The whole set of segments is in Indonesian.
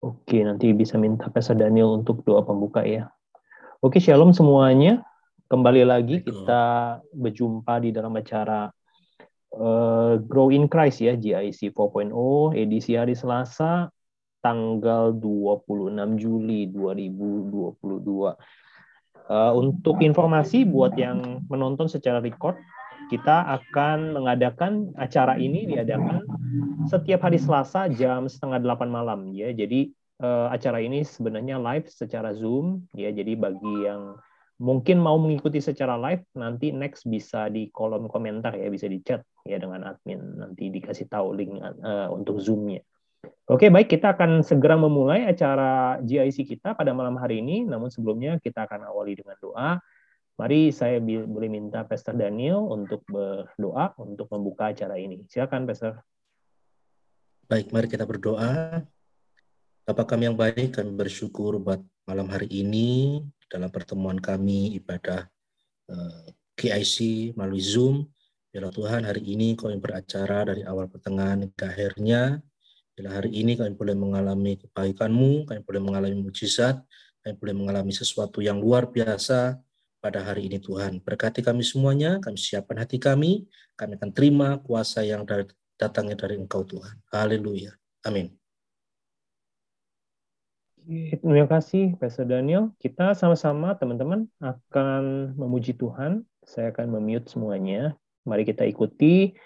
Oke, nanti bisa minta Pastor Daniel untuk doa pembuka ya. Oke, shalom semuanya. Kembali lagi kita berjumpa di dalam acara uh, Grow in Christ ya, GIC 4.0, edisi hari Selasa, tanggal 26 Juli 2022. Uh, untuk informasi buat yang menonton secara record, kita akan mengadakan acara ini diadakan setiap hari Selasa jam setengah delapan malam ya. Jadi uh, acara ini sebenarnya live secara Zoom ya. Jadi bagi yang mungkin mau mengikuti secara live nanti next bisa di kolom komentar ya bisa di chat ya dengan admin nanti dikasih tahu link uh, untuk zoomnya. Oke baik kita akan segera memulai acara GIC kita pada malam hari ini. Namun sebelumnya kita akan awali dengan doa. Mari saya boleh minta Pastor Daniel untuk berdoa untuk membuka acara ini. Silakan Pastor. Baik, mari kita berdoa. Bapak kami yang baik, kami bersyukur buat malam hari ini dalam pertemuan kami ibadah eh, KIC melalui Zoom. Bila Tuhan hari ini kami beracara dari awal pertengahan ke akhirnya. Bila hari ini kami boleh mengalami kebaikan-Mu, kami boleh mengalami mujizat, kami boleh mengalami sesuatu yang luar biasa pada hari ini Tuhan. Berkati kami semuanya, kami siapkan hati kami, kami akan terima kuasa yang datangnya dari Engkau Tuhan. Haleluya. Amin. Terima kasih, Pastor Daniel. Kita sama-sama, teman-teman, akan memuji Tuhan. Saya akan memute semuanya. Mari kita ikuti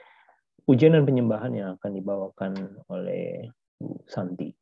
pujian dan penyembahan yang akan dibawakan oleh Bu Santi.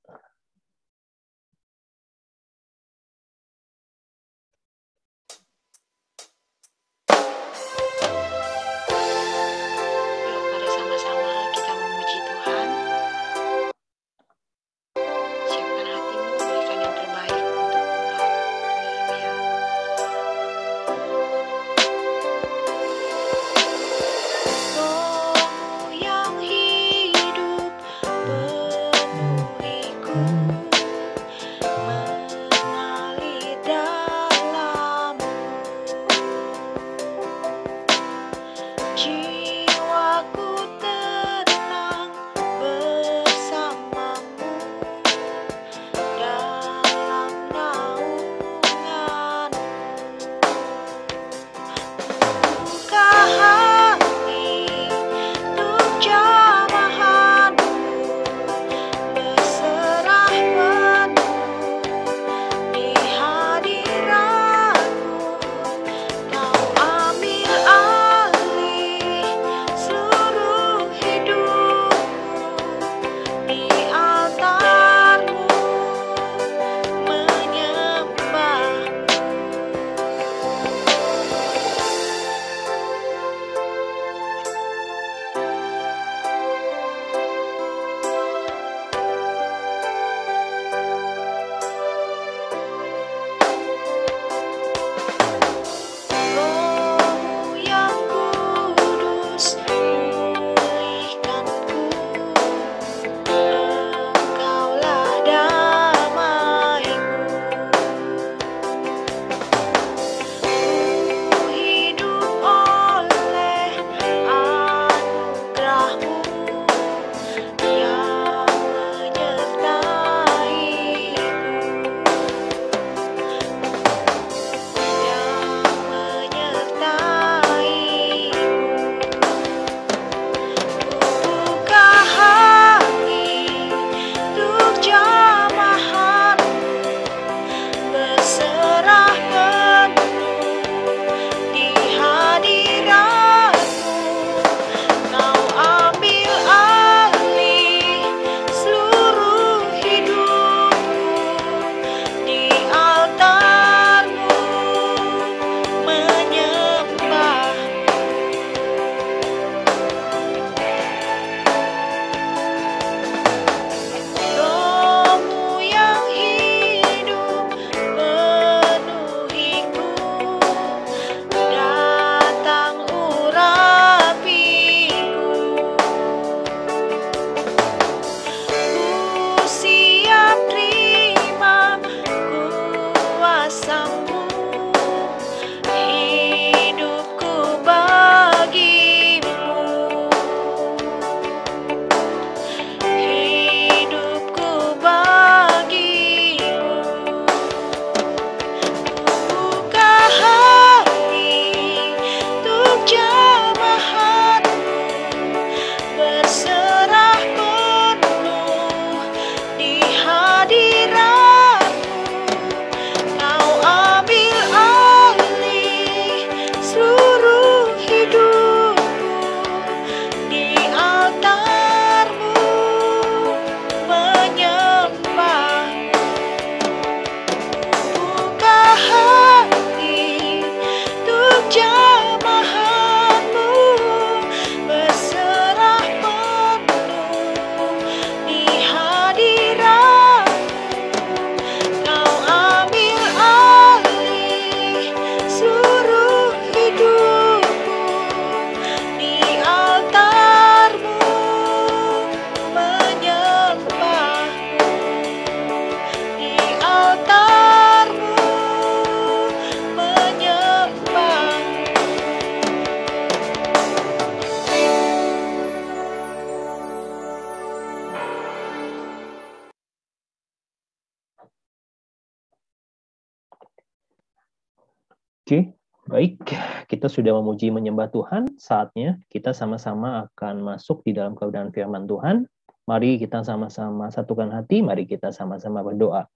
Oke, baik. Kita sudah memuji menyembah Tuhan. Saatnya kita sama-sama akan masuk di dalam kebenaran firman Tuhan. Mari kita sama-sama satukan hati, mari kita sama-sama berdoa.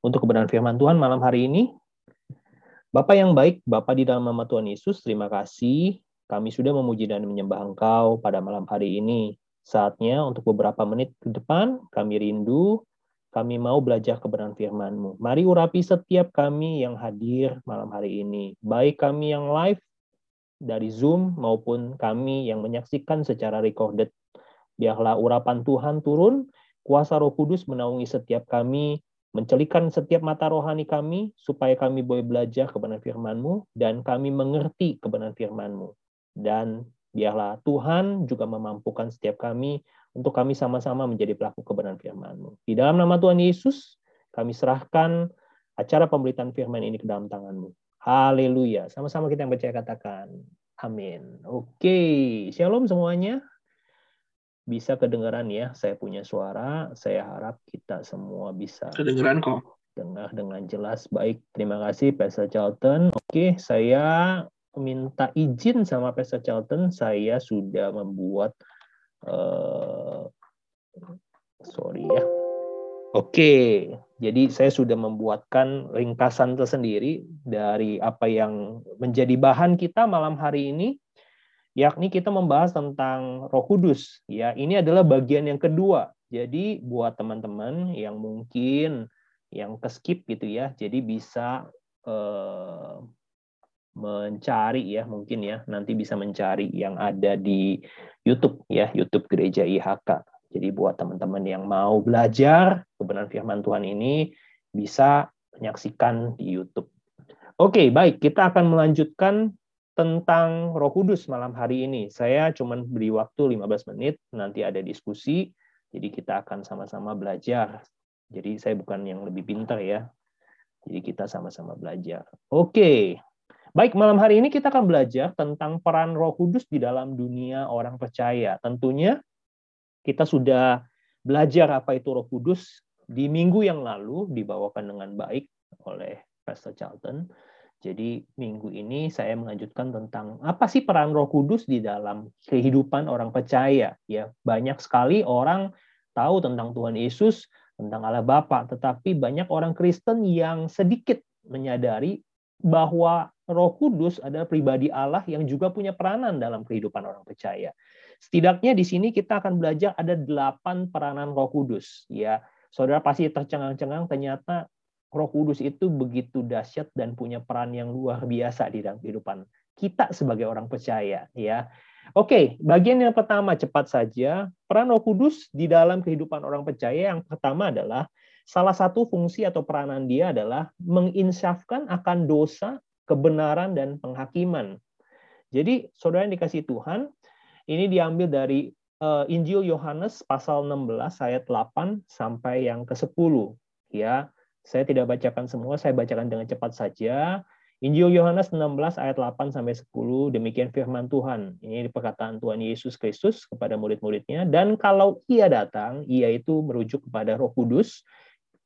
Untuk kebenaran firman Tuhan malam hari ini, Bapak yang baik, Bapak di dalam nama Tuhan Yesus, terima kasih kami sudah memuji dan menyembah Engkau pada malam hari ini. Saatnya untuk beberapa menit ke depan, kami rindu kami mau belajar kebenaran firman-Mu. Mari urapi setiap kami yang hadir malam hari ini, baik kami yang live dari Zoom maupun kami yang menyaksikan secara recorded. Biarlah urapan Tuhan turun, kuasa Roh Kudus menaungi setiap kami, mencelikan setiap mata rohani kami, supaya kami boleh belajar kebenaran firman-Mu, dan kami mengerti kebenaran firman-Mu. Dan biarlah Tuhan juga memampukan setiap kami untuk kami sama-sama menjadi pelaku kebenaran firman-Mu. Di dalam nama Tuhan Yesus, kami serahkan acara pemberitaan firman ini ke dalam tangan-Mu. Haleluya. Sama-sama kita yang percaya katakan. Amin. Oke, shalom semuanya. Bisa kedengaran ya, saya punya suara. Saya harap kita semua bisa kedengaran kok. Dengar dengan jelas. Baik, terima kasih Pastor Charlton. Oke, saya minta izin sama Pastor Charlton. Saya sudah membuat Uh, sorry ya. Oke, jadi saya sudah membuatkan ringkasan tersendiri dari apa yang menjadi bahan kita malam hari ini, yakni kita membahas tentang Roh Kudus. Ya, ini adalah bagian yang kedua. Jadi buat teman-teman yang mungkin yang keskip gitu ya, jadi bisa eh, mencari ya mungkin ya nanti bisa mencari yang ada di YouTube ya YouTube Gereja IHK. Jadi buat teman-teman yang mau belajar kebenaran firman Tuhan ini bisa menyaksikan di YouTube. Oke, baik, kita akan melanjutkan tentang Roh Kudus malam hari ini. Saya cuma beri waktu 15 menit, nanti ada diskusi. Jadi kita akan sama-sama belajar. Jadi saya bukan yang lebih pintar ya. Jadi kita sama-sama belajar. Oke, Baik, malam hari ini kita akan belajar tentang peran Roh Kudus di dalam dunia orang percaya. Tentunya kita sudah belajar apa itu Roh Kudus di minggu yang lalu dibawakan dengan baik oleh Pastor Charlton. Jadi minggu ini saya melanjutkan tentang apa sih peran Roh Kudus di dalam kehidupan orang percaya. Ya, banyak sekali orang tahu tentang Tuhan Yesus, tentang Allah Bapa, tetapi banyak orang Kristen yang sedikit menyadari bahwa Roh Kudus adalah pribadi Allah yang juga punya peranan dalam kehidupan orang percaya. Setidaknya di sini kita akan belajar ada delapan peranan Roh Kudus. Ya, saudara pasti tercengang-cengang ternyata Roh Kudus itu begitu dahsyat dan punya peran yang luar biasa di dalam kehidupan kita sebagai orang percaya. Ya, oke. Bagian yang pertama cepat saja peran Roh Kudus di dalam kehidupan orang percaya. Yang pertama adalah salah satu fungsi atau peranan dia adalah menginsafkan akan dosa kebenaran dan penghakiman. Jadi, saudara yang dikasih Tuhan, ini diambil dari uh, Injil Yohanes pasal 16 ayat 8 sampai yang ke-10. Ya, saya tidak bacakan semua, saya bacakan dengan cepat saja. Injil Yohanes 16 ayat 8 sampai 10 demikian firman Tuhan. Ini perkataan Tuhan Yesus Kristus kepada murid-muridnya dan kalau ia datang, ia itu merujuk kepada Roh Kudus.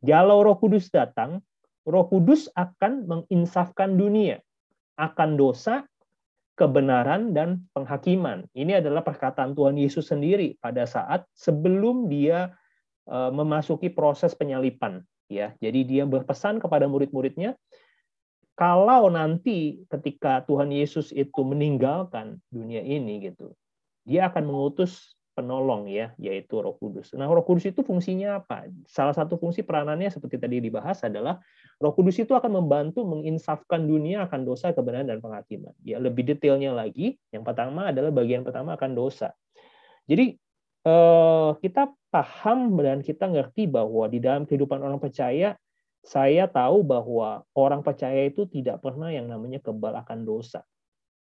Kalau Roh Kudus datang, Roh Kudus akan menginsafkan dunia akan dosa, kebenaran dan penghakiman. Ini adalah perkataan Tuhan Yesus sendiri pada saat sebelum dia e, memasuki proses penyalipan ya. Jadi dia berpesan kepada murid-muridnya kalau nanti ketika Tuhan Yesus itu meninggalkan dunia ini gitu, dia akan mengutus penolong ya, yaitu Roh Kudus. Nah, Roh Kudus itu fungsinya apa? Salah satu fungsi peranannya seperti tadi dibahas adalah Roh Kudus itu akan membantu menginsafkan dunia akan dosa, kebenaran dan penghakiman. Ya, lebih detailnya lagi, yang pertama adalah bagian pertama akan dosa. Jadi eh, kita paham dan kita ngerti bahwa di dalam kehidupan orang percaya saya tahu bahwa orang percaya itu tidak pernah yang namanya kebal akan dosa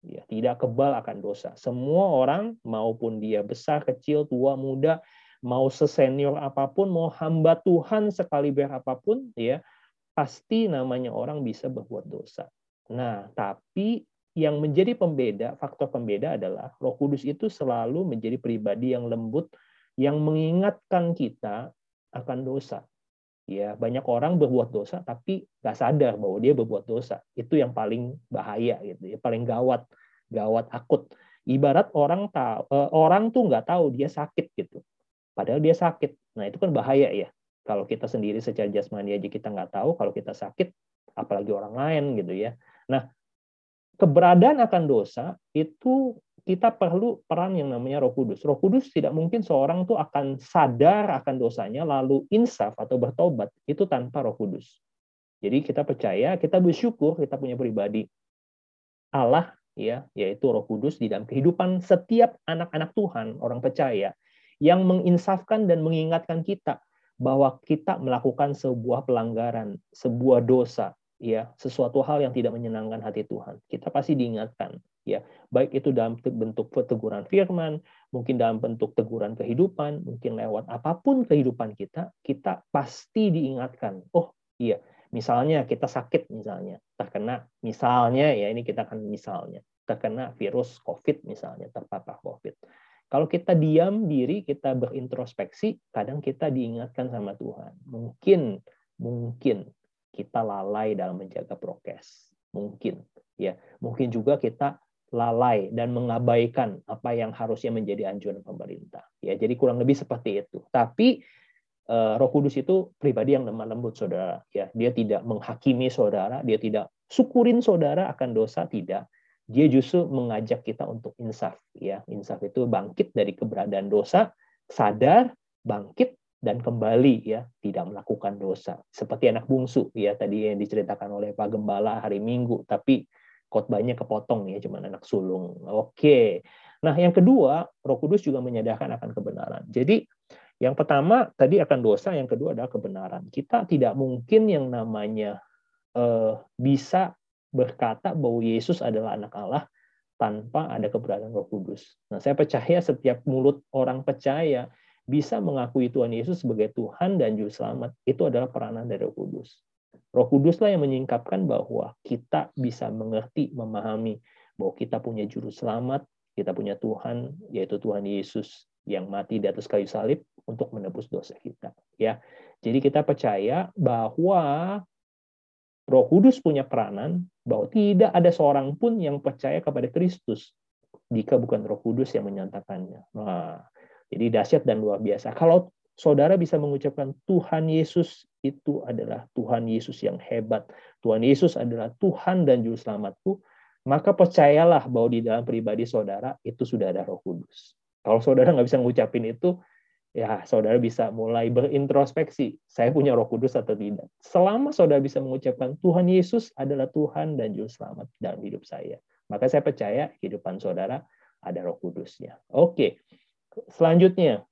ya tidak kebal akan dosa. Semua orang maupun dia besar, kecil, tua, muda, mau sesenior apa pun, mau hamba Tuhan sekali apa pun, ya pasti namanya orang bisa berbuat dosa. Nah, tapi yang menjadi pembeda, faktor pembeda adalah Roh Kudus itu selalu menjadi pribadi yang lembut yang mengingatkan kita akan dosa. Ya, banyak orang berbuat dosa tapi nggak sadar bahwa dia berbuat dosa. Itu yang paling bahaya gitu, ya paling gawat, gawat akut. Ibarat orang tahu, eh, orang tuh nggak tahu dia sakit gitu, padahal dia sakit. Nah itu kan bahaya ya. Kalau kita sendiri secara jasmani aja kita nggak tahu, kalau kita sakit, apalagi orang lain gitu ya. Nah keberadaan akan dosa itu kita perlu peran yang namanya Roh Kudus. Roh Kudus tidak mungkin seorang tuh akan sadar akan dosanya lalu insaf atau bertobat itu tanpa Roh Kudus. Jadi kita percaya, kita bersyukur kita punya pribadi Allah ya, yaitu Roh Kudus di dalam kehidupan setiap anak-anak Tuhan, orang percaya yang menginsafkan dan mengingatkan kita bahwa kita melakukan sebuah pelanggaran, sebuah dosa, ya, sesuatu hal yang tidak menyenangkan hati Tuhan. Kita pasti diingatkan ya. Baik itu dalam bentuk teguran firman mungkin dalam bentuk teguran kehidupan mungkin lewat apa pun kehidupan kita kita pasti diingatkan oh iya misalnya kita sakit misalnya terkena misalnya ya ini kita akan misalnya terkena virus covid misalnya terpapar covid. Kalau kita diam diri kita berintrospeksi kadang kita diingatkan sama Tuhan. Mungkin mungkin kita lalai dalam menjaga prokes mungkin ya mungkin juga kita lalai dan mengabaikan apa yang harusnya menjadi anjuran pemerintah. Ya, jadi kurang lebih seperti itu. Tapi uh, Roh Kudus itu pribadi yang lemah lembut, saudara. Ya, dia tidak menghakimi saudara, dia tidak syukurin saudara akan dosa, tidak. Dia justru mengajak kita untuk insaf. Ya, insaf itu bangkit dari keberadaan dosa, sadar, bangkit dan kembali ya tidak melakukan dosa seperti anak bungsu ya tadi yang diceritakan oleh Pak Gembala hari Minggu tapi khotbahnya kepotong ya cuma anak sulung. Oke. Nah, yang kedua, Roh Kudus juga menyadarkan akan kebenaran. Jadi, yang pertama tadi akan dosa, yang kedua adalah kebenaran. Kita tidak mungkin yang namanya eh, bisa berkata bahwa Yesus adalah anak Allah tanpa ada keberadaan Roh Kudus. Nah, saya percaya setiap mulut orang percaya bisa mengakui Tuhan Yesus sebagai Tuhan dan Juru Selamat. Itu adalah peranan dari Roh Kudus. Roh Kuduslah yang menyingkapkan bahwa kita bisa mengerti, memahami bahwa kita punya juru selamat, kita punya Tuhan, yaitu Tuhan Yesus yang mati di atas kayu salib untuk menebus dosa kita. Ya, jadi kita percaya bahwa Roh Kudus punya peranan bahwa tidak ada seorang pun yang percaya kepada Kristus jika bukan Roh Kudus yang menyatakannya. Nah, jadi dahsyat dan luar biasa. Kalau saudara bisa mengucapkan Tuhan Yesus itu adalah Tuhan Yesus yang hebat. Tuhan Yesus adalah Tuhan dan Juru Selamatku. Maka percayalah bahwa di dalam pribadi saudara itu sudah ada roh kudus. Kalau saudara nggak bisa mengucapin itu, ya saudara bisa mulai berintrospeksi. Saya punya roh kudus atau tidak. Selama saudara bisa mengucapkan Tuhan Yesus adalah Tuhan dan Juru Selamat dalam hidup saya. Maka saya percaya kehidupan saudara ada roh kudusnya. Oke, selanjutnya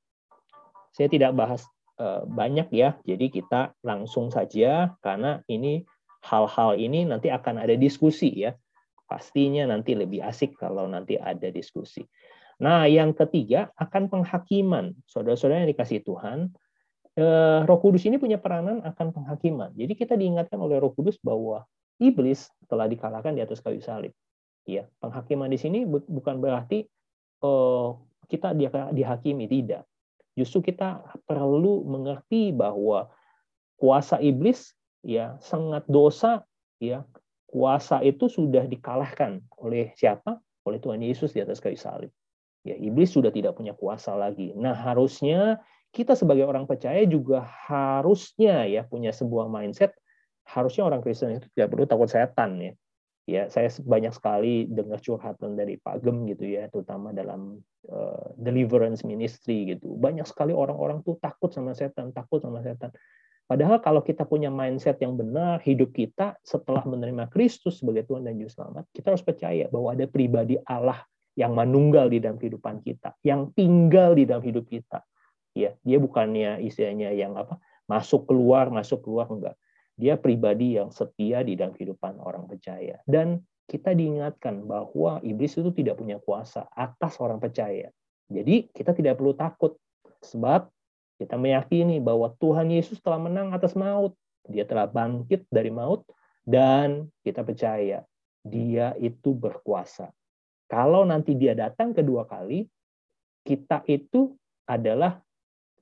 saya tidak bahas uh, banyak ya, jadi kita langsung saja karena ini hal-hal ini nanti akan ada diskusi ya. Pastinya nanti lebih asik kalau nanti ada diskusi. Nah, yang ketiga akan penghakiman. Saudara-saudara yang dikasih Tuhan, eh, Roh Kudus ini punya peranan akan penghakiman. Jadi kita diingatkan oleh Roh Kudus bahwa iblis telah dikalahkan di atas kayu salib. Ya, penghakiman di sini bukan berarti eh, kita dihakimi tidak. Justru kita perlu mengerti bahwa kuasa iblis ya sangat dosa ya. Kuasa itu sudah dikalahkan oleh siapa? Oleh Tuhan Yesus di atas kayu salib. Ya, iblis sudah tidak punya kuasa lagi. Nah, harusnya kita sebagai orang percaya juga harusnya ya punya sebuah mindset harusnya orang Kristen itu tidak perlu takut setan ya ya saya banyak sekali dengar curhatan dari Pak Gem gitu ya terutama dalam uh, deliverance ministry gitu. Banyak sekali orang-orang tuh takut sama setan takut sama setan. Padahal kalau kita punya mindset yang benar hidup kita setelah menerima Kristus sebagai Tuhan dan Juru Selamat kita harus percaya bahwa ada pribadi Allah yang menunggal di dalam kehidupan kita yang tinggal di dalam hidup kita. Ya dia bukannya istilahnya yang apa masuk keluar masuk keluar enggak dia pribadi yang setia di dalam kehidupan orang percaya. Dan kita diingatkan bahwa iblis itu tidak punya kuasa atas orang percaya. Jadi kita tidak perlu takut sebab kita meyakini bahwa Tuhan Yesus telah menang atas maut. Dia telah bangkit dari maut dan kita percaya dia itu berkuasa. Kalau nanti dia datang kedua kali, kita itu adalah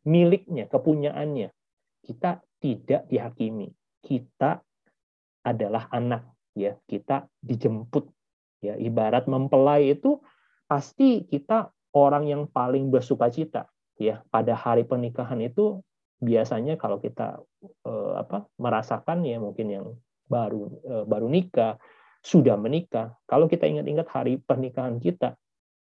miliknya, kepunyaannya kita tidak dihakimi. Kita adalah anak, ya. Kita dijemput, ya. Ibarat mempelai itu pasti kita orang yang paling bersuka cita, ya. Pada hari pernikahan itu biasanya kalau kita eh, apa merasakan ya mungkin yang baru eh, baru nikah sudah menikah kalau kita ingat-ingat hari pernikahan kita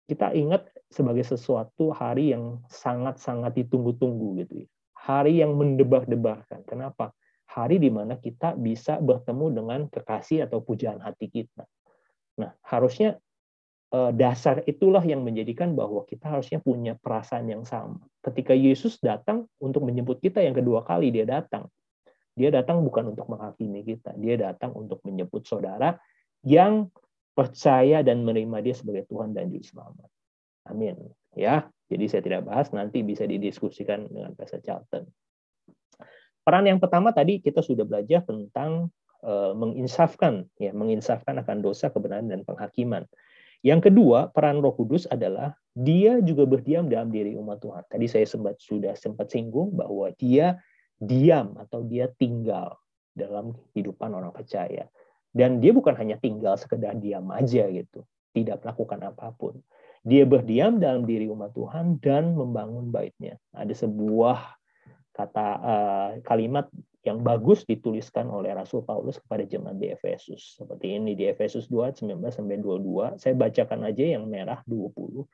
kita ingat sebagai sesuatu hari yang sangat-sangat ditunggu-tunggu gitu ya. Hari yang mendebah-debahkan. Kenapa? Hari di mana kita bisa bertemu dengan kekasih atau pujaan hati kita. Nah, harusnya eh, dasar itulah yang menjadikan bahwa kita harusnya punya perasaan yang sama. Ketika Yesus datang untuk menjemput kita yang kedua kali dia datang. Dia datang bukan untuk menghakimi kita, dia datang untuk menjemput saudara yang percaya dan menerima dia sebagai Tuhan dan Juru Selamat. Amin. Ya, jadi saya tidak bahas, nanti bisa didiskusikan dengan Pastor Charlton. Peran yang pertama tadi kita sudah belajar tentang uh, menginsafkan, ya, menginsafkan akan dosa, kebenaran dan penghakiman. Yang kedua, peran Roh Kudus adalah dia juga berdiam dalam diri umat Tuhan. Tadi saya sempat sudah sempat singgung bahwa dia diam atau dia tinggal dalam kehidupan orang percaya. Dan dia bukan hanya tinggal sekedar diam aja gitu, tidak melakukan apa pun. Dia berdiam dalam diri umat Tuhan dan membangun baitnya. Ada sebuah kata uh, kalimat yang bagus dituliskan oleh Rasul Paulus kepada jemaat di Efesus. Seperti ini di Efesus 2 19 sampai 22. Saya bacakan aja yang merah 20.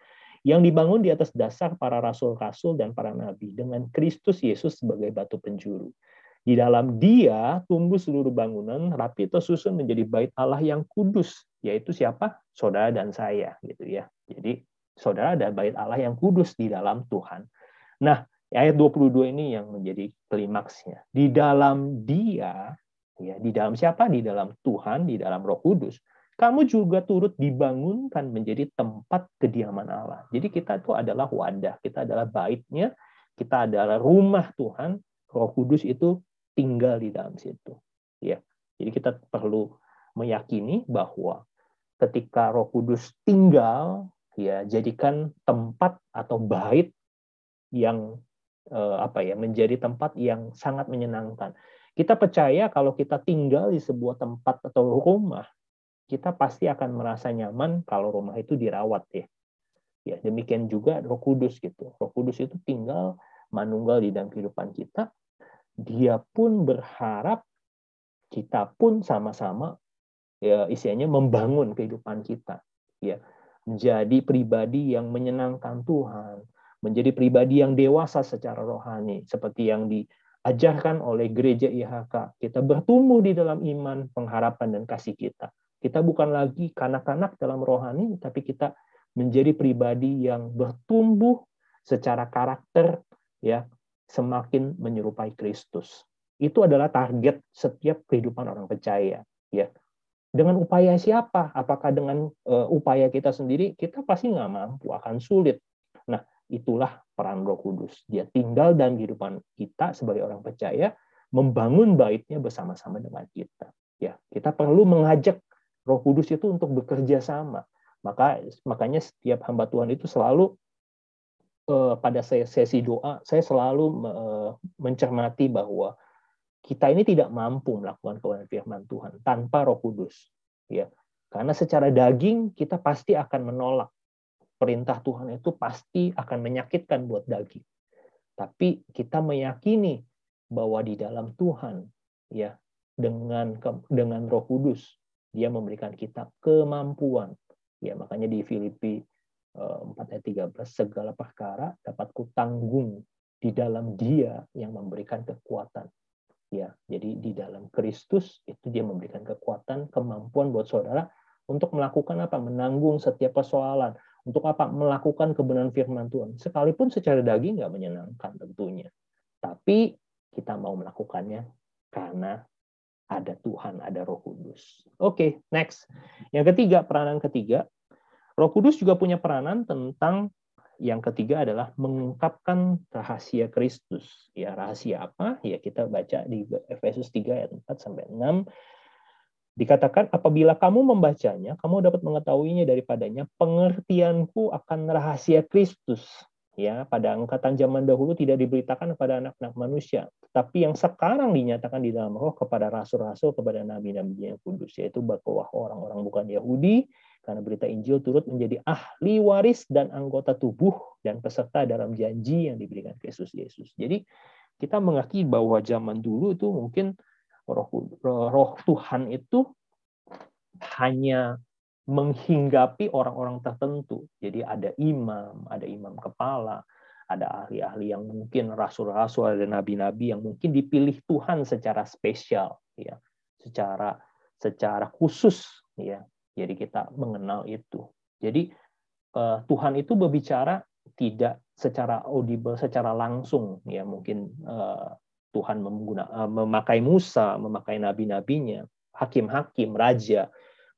Yang dibangun di atas dasar para rasul-rasul dan para nabi dengan Kristus Yesus sebagai batu penjuru di dalam dia tumbuh seluruh bangunan rapi tersusun menjadi bait Allah yang kudus, yaitu siapa? Saudara dan saya, gitu ya. Jadi saudara ada bait Allah yang kudus di dalam Tuhan. Nah, ayat 22 ini yang menjadi klimaksnya. Di dalam dia, ya, di dalam siapa? Di dalam Tuhan, di dalam Roh Kudus. Kamu juga turut dibangunkan menjadi tempat kediaman Allah. Jadi kita itu adalah wadah, kita adalah baitnya, kita adalah rumah Tuhan. Roh Kudus itu tinggal di dalam situ. Ya. Jadi kita perlu meyakini bahwa ketika Roh Kudus tinggal, ya jadikan tempat atau bait yang apa ya menjadi tempat yang sangat menyenangkan. Kita percaya kalau kita tinggal di sebuah tempat atau rumah, kita pasti akan merasa nyaman kalau rumah itu dirawat ya. Ya, demikian juga Roh Kudus gitu. Roh Kudus itu tinggal manunggal di dalam kehidupan kita dia pun berharap kita pun sama-sama ya istilahnya membangun kehidupan kita ya menjadi pribadi yang menyenangkan Tuhan menjadi pribadi yang dewasa secara rohani seperti yang diajarkan oleh gereja IHK kita bertumbuh di dalam iman pengharapan dan kasih kita kita bukan lagi kanak-kanak dalam rohani tapi kita menjadi pribadi yang bertumbuh secara karakter ya semakin menyerupai Kristus. Itu adalah target setiap kehidupan orang percaya, ya. Dengan upaya siapa? Apakah dengan uh, upaya kita sendiri? Kita pasti nggak mampu, akan sulit. Itulah peran Roh Kudus. Dia tinggal dalam kehidupan kita sebagai orang percaya, membangun baitnya bersama-sama dengan kita. Ya, kita perlu mengajak Roh Kudus itu untuk bekerja sama. Maka makanya setiap hamba Tuhan itu selalu uh, pada sesi doa saya selalu uh, mencermati bahwa kita ini tidak mampu melakukan kebenaran firman Tuhan tanpa Roh Kudus, ya. Karena secara daging kita pasti akan menolak perintah Tuhan itu pasti akan menyakitkan buat daging. Tapi kita meyakini bahwa di dalam Tuhan, ya, dengan dengan Roh Kudus, Dia memberikan kita kemampuan. Ya, makanya di Filipi 4 ayat 13 segala perkara dapat kutanggung di dalam dia yang memberikan kekuatan ya jadi di dalam Kristus itu dia memberikan kekuatan kemampuan buat saudara untuk melakukan apa menanggung setiap persoalan untuk apa melakukan kebenaran firman Tuhan sekalipun secara daging nggak menyenangkan tentunya tapi kita mau melakukannya karena ada Tuhan, ada Roh Kudus. Oke, okay, next. Yang ketiga, peranan ketiga, Roh Kudus juga punya peranan tentang yang ketiga adalah mengungkapkan rahasia Kristus. Ya, rahasia apa? Ya, kita baca di Efesus 3 ayat 4 sampai 6. Dikatakan, apabila kamu membacanya, kamu dapat mengetahuinya daripadanya, pengertianku akan rahasia Kristus. ya pada angkatan zaman dahulu tidak diberitakan kepada anak-anak manusia. Tapi yang sekarang dinyatakan di dalam roh kepada rasul-rasul kepada nabi-nabi yang kudus yaitu bahwa orang-orang bukan Yahudi. Karena berita Injil turut menjadi ahli waris dan anggota tubuh dan peserta dalam janji yang diberikan Kristus Yesus. Jadi kita mengerti bahwa zaman dulu itu mungkin roh roh Tuhan itu hanya menghinggapi orang-orang tertentu. Jadi ada imam, ada imam kepala, ada ahli-ahli yang mungkin rasul-rasul, ada nabi-nabi yang mungkin dipilih Tuhan secara spesial, ya, secara secara khusus, ya. Jadi kita mengenal itu. Jadi eh, Tuhan itu berbicara tidak secara audible, secara langsung, ya mungkin eh, Tuhan menggunakan eh, memakai Musa, memakai nabi-nabinya, hakim-hakim, raja,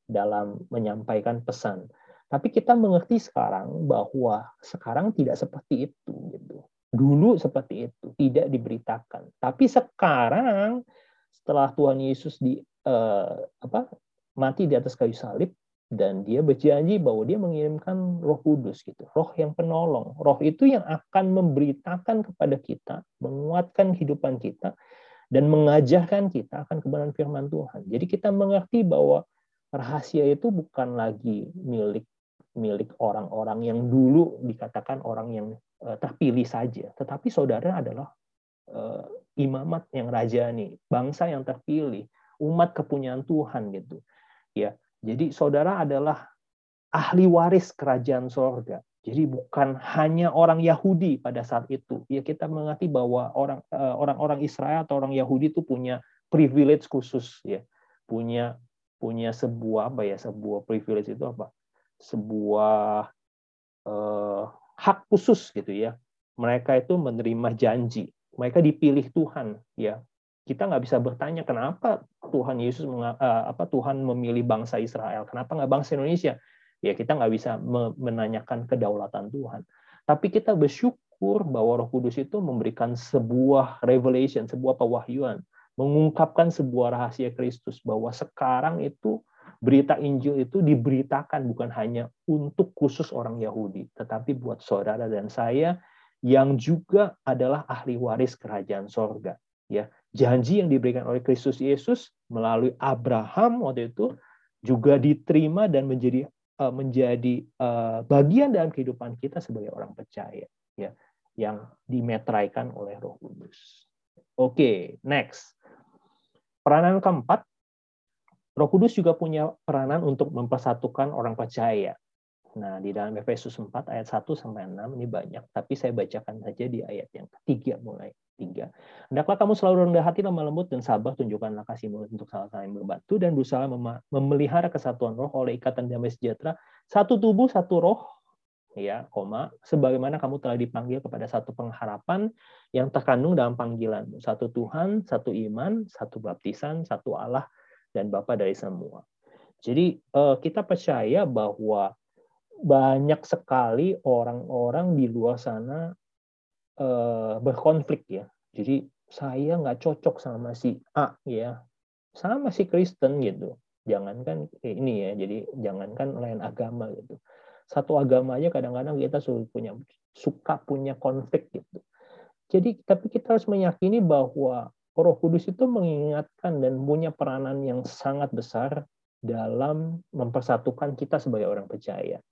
dalam menyampaikan pesan. Tapi kita mengerti sekarang bahwa sekarang tidak seperti itu gitu. Dulu seperti itu, tidak diberitakan. Tapi sekarang setelah Tuhan Yesus di eh, apa mati di atas kayu salib dan dia berjanji bahwa dia mengirimkan Roh Kudus gitu, Roh yang penolong. Roh itu yang akan memberitakan kepada kita, menguatkan kehidupan kita dan mengajarkan kita akan kebenaran firman Tuhan. Jadi kita mengerti bahwa rahasia itu bukan lagi milik milik orang-orang yang dulu dikatakan orang yang uh, terpilih saja, tetapi saudara adalah uh, imamat yang rajani, bangsa yang terpilih, umat kepunyaan Tuhan gitu. Ya. Jadi saudara adalah ahli waris kerajaan sorga. Jadi bukan hanya orang Yahudi pada saat itu. Ya kita mengerti bahwa eh, orang-orang Israel atau orang Yahudi itu punya privilege khusus ya, punya punya sebuah apa ya sebuah privilege itu apa? Sebuah eh, hak khusus gitu ya. Mereka itu menerima janji. Mereka dipilih Tuhan ya kita nggak bisa bertanya kenapa Tuhan Yesus uh, apa Tuhan memilih bangsa Israel? Kenapa nggak bangsa Indonesia? Ya kita nggak bisa menanyakan kedaulatan Tuhan. Tapi kita bersyukur bahwa Roh Kudus itu memberikan sebuah revelation sebuah pewahyuan mengungkapkan sebuah rahasia Kristus bahwa sekarang itu berita Injil itu diberitakan bukan hanya untuk khusus orang Yahudi, tetapi buat saudara dan saya yang juga adalah ahli waris kerajaan sorga. Ya, janji yang diberikan oleh Kristus Yesus melalui Abraham waktu itu juga diterima dan menjadi uh, menjadi uh, bagian dalam kehidupan kita sebagai orang percaya, ya, yang dimetraikan oleh Roh Kudus. Oke, next. Peranan keempat, Roh Kudus juga punya peranan untuk mempersatukan orang percaya. Nah, di dalam Efesus 4 ayat 1 sampai 6 ini banyak, tapi saya bacakan saja di ayat yang ketiga mulai tiga. Hendaklah kamu selalu rendah hati, lemah lembut dan sabar, tunjukkanlah kasihmu untuk salah saling membantu dan berusaha memelihara kesatuan roh oleh ikatan damai sejahtera, satu tubuh, satu roh, ya, koma, sebagaimana kamu telah dipanggil kepada satu pengharapan yang terkandung dalam panggilan satu Tuhan, satu iman, satu baptisan, satu Allah dan Bapa dari semua. Jadi eh, kita percaya bahwa banyak sekali orang-orang di luar sana eh, berkonflik ya. Jadi saya nggak cocok sama si A ya, sama si Kristen gitu. Jangankan ini ya, jadi jangankan lain agama gitu satu agama aja kadang-kadang kita punya suka punya konflik gitu. Jadi tapi kita harus meyakini bahwa Roh Kudus itu mengingatkan dan punya peranan yang sangat besar dalam mempersatukan kita sebagai orang percaya.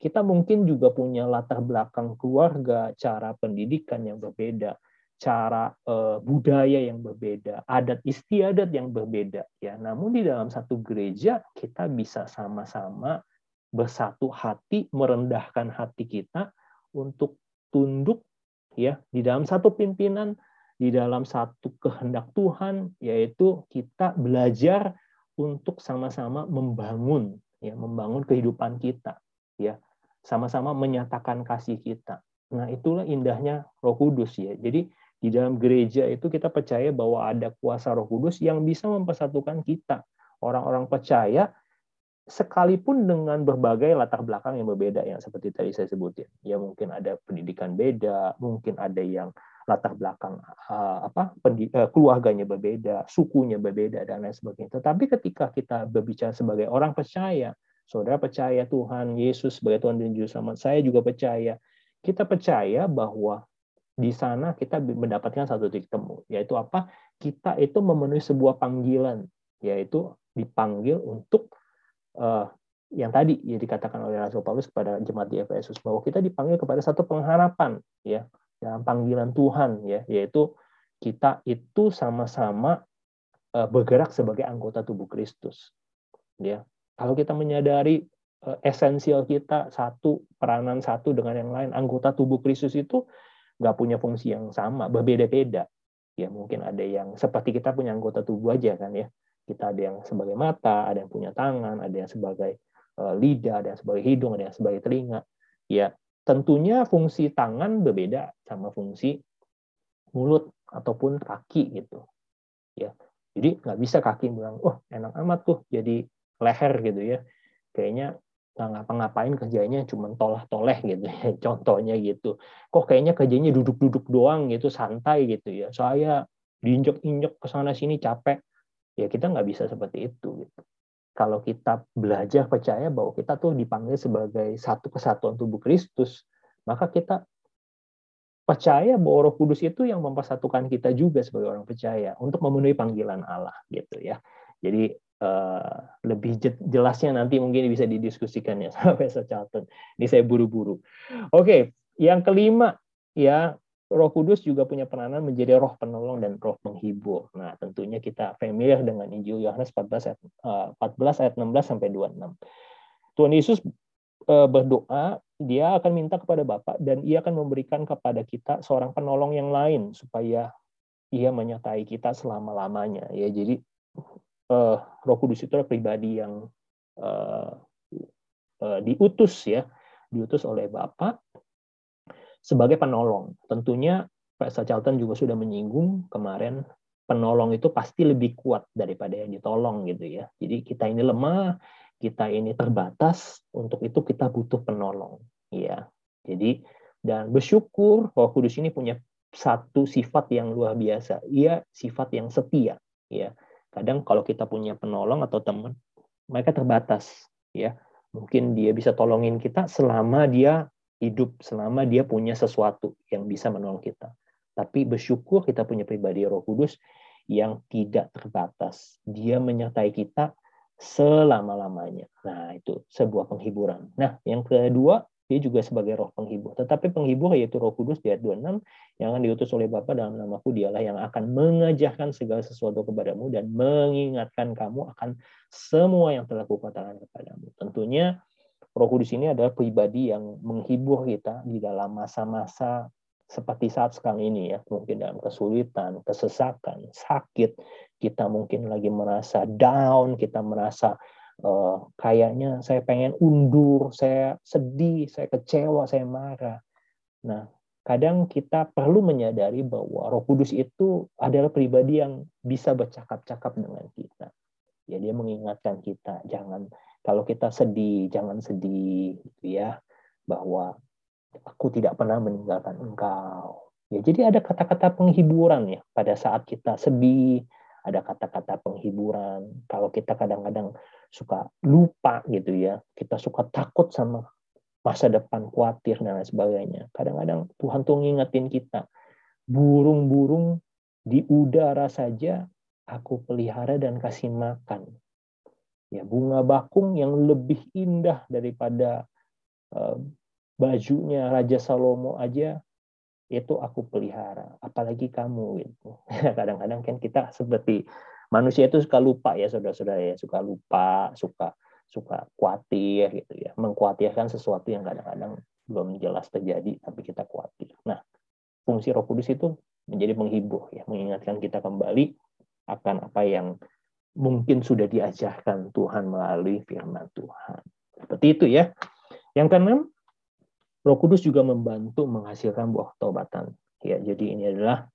Kita mungkin juga punya latar belakang keluarga, cara pendidikan yang berbeda, cara uh, budaya yang berbeda, adat istiadat yang berbeda ya. Namun di dalam satu gereja kita bisa sama-sama bersatu hati, merendahkan hati kita untuk tunduk ya di dalam satu pimpinan, di dalam satu kehendak Tuhan, yaitu kita belajar untuk sama-sama membangun ya, membangun kehidupan kita ya, sama-sama menyatakan kasih kita. Nah, itulah indahnya Roh Kudus ya. Jadi di dalam gereja itu kita percaya bahwa ada kuasa Roh Kudus yang bisa mempersatukan kita. Orang-orang percaya sekalipun dengan berbagai latar belakang yang berbeda yang seperti tadi saya sebutin ya mungkin ada pendidikan beda mungkin ada yang latar belakang uh, apa uh, keluarganya berbeda sukunya berbeda dan lain sebagainya tetapi ketika kita berbicara sebagai orang percaya saudara percaya Tuhan Yesus sebagai Tuhan dan Juru Selamat? Saya juga percaya. Kita percaya bahwa di sana kita mendapatkan satu titik temu, yaitu apa? Kita itu memenuhi sebuah panggilan, yaitu dipanggil untuk uh, yang tadi ya dikatakan oleh Rasul Paulus kepada jemaat di Efesus bahwa kita dipanggil kepada satu pengharapan ya dalam panggilan Tuhan ya yaitu kita itu sama-sama uh, bergerak sebagai anggota tubuh Kristus ya kalau kita menyadari uh, esensial kita satu peranan satu dengan yang lain anggota tubuh Kristus itu nggak punya fungsi yang sama, berbeda-beda. Ya mungkin ada yang seperti kita punya anggota tubuh aja kan ya. Kita ada yang sebagai mata, ada yang punya tangan, ada yang sebagai uh, lidah, ada yang sebagai hidung, ada yang sebagai telinga. Ya tentunya fungsi tangan berbeda sama fungsi mulut ataupun kaki gitu. Ya jadi nggak bisa kaki bilang, oh enak amat tuh jadi leher gitu ya. Kayaknya nggak ngapa-ngapain kerjanya cuma tolah-toleh gitu ya contohnya gitu. Kok kayaknya kerjanya duduk-duduk doang gitu santai gitu ya. Saya diinjek-injek ke sana sini capek. Ya kita nggak bisa seperti itu gitu. Kalau kita belajar percaya bahwa kita tuh dipanggil sebagai satu kesatuan tubuh Kristus maka kita percaya bahwa Roh Kudus itu yang mempersatukan kita juga sebagai orang percaya untuk memenuhi panggilan Allah gitu ya. Jadi uh, lebih jelasnya nanti mungkin bisa didiskusikan ya sama Profesor Charlton. Ini saya buru-buru. Oke, okay, yang kelima ya Roh Kudus juga punya peranan menjadi roh penolong dan roh penghibur. Nah, tentunya kita familiar dengan Injil Yohanes 14 ayat, uh, 14 ayat 16 sampai 26. Tuhan Yesus uh, berdoa, dia akan minta kepada Bapa dan ia akan memberikan kepada kita seorang penolong yang lain supaya ia menyertai kita selama-lamanya. Ya, jadi uh, Roh Kudus itu adalah pribadi yang uh, uh, diutus ya, diutus oleh Bapa sebagai penolong. Tentunya Pak Charlton juga sudah menyinggung kemarin penolong itu pasti lebih kuat daripada yang ditolong gitu ya. Jadi kita ini lemah, kita ini terbatas, untuk itu kita butuh penolong. Ya. Jadi dan bersyukur Roh Kudus ini punya satu sifat yang luar biasa. Ia sifat yang setia, ya kadang kalau kita punya penolong atau teman mereka terbatas ya mungkin dia bisa tolongin kita selama dia hidup selama dia punya sesuatu yang bisa menolong kita tapi bersyukur kita punya pribadi Roh Kudus yang tidak terbatas dia menyertai kita selama-lamanya. Nah, itu sebuah penghiburan. Nah, yang kedua, dia juga sebagai roh penghibur. Tetapi penghibur yaitu roh kudus di ayat 26 yang akan diutus oleh Bapa dalam namaku dialah yang akan mengajarkan segala sesuatu kepadamu dan mengingatkan kamu akan semua yang telah kukatakan kepadamu. Tentunya roh kudus ini adalah pribadi yang menghibur kita di dalam masa-masa seperti saat sekarang ini ya, mungkin dalam kesulitan, kesesakan, sakit, kita mungkin lagi merasa down, kita merasa uh, kayaknya saya pengen undur, saya sedih, saya kecewa, saya marah. Nah, kadang kita perlu menyadari bahwa Roh Kudus itu adalah pribadi yang bisa bercakap-cakap dengan kita. Ya, dia mengingatkan kita, jangan kalau kita sedih, jangan sedih, gitu ya, bahwa aku tidak pernah meninggalkan engkau. Ya, jadi ada kata-kata penghiburan ya pada saat kita sedih, ada kata-kata penghiburan. Kalau kita kadang-kadang suka lupa gitu ya, kita suka takut sama masa depan, khawatir dan lain sebagainya. Kadang-kadang Tuhan tuh ngingetin kita, burung-burung di udara saja aku pelihara dan kasih makan. Ya, bunga bakung yang lebih indah daripada uh, bajunya Raja Salomo aja itu aku pelihara apalagi kamu gitu kadang-kadang kan kita seperti manusia itu suka lupa ya saudara-saudara ya. Suka lupa suka suka khawatir gitu ya. Mengkhawatirkan sesuatu yang kadang-kadang belum jelas terjadi tapi kita khawatir. Nah fungsi Roh Kudus itu menjadi menghibur ya mengingatkan kita kembali akan apa yang mungkin sudah diajarkan Tuhan melalui firman Tuhan. Seperti itu ya. Yang keenam Roh Kudus juga membantu menghasilkan buah taubatan. Ya, jadi ini adalah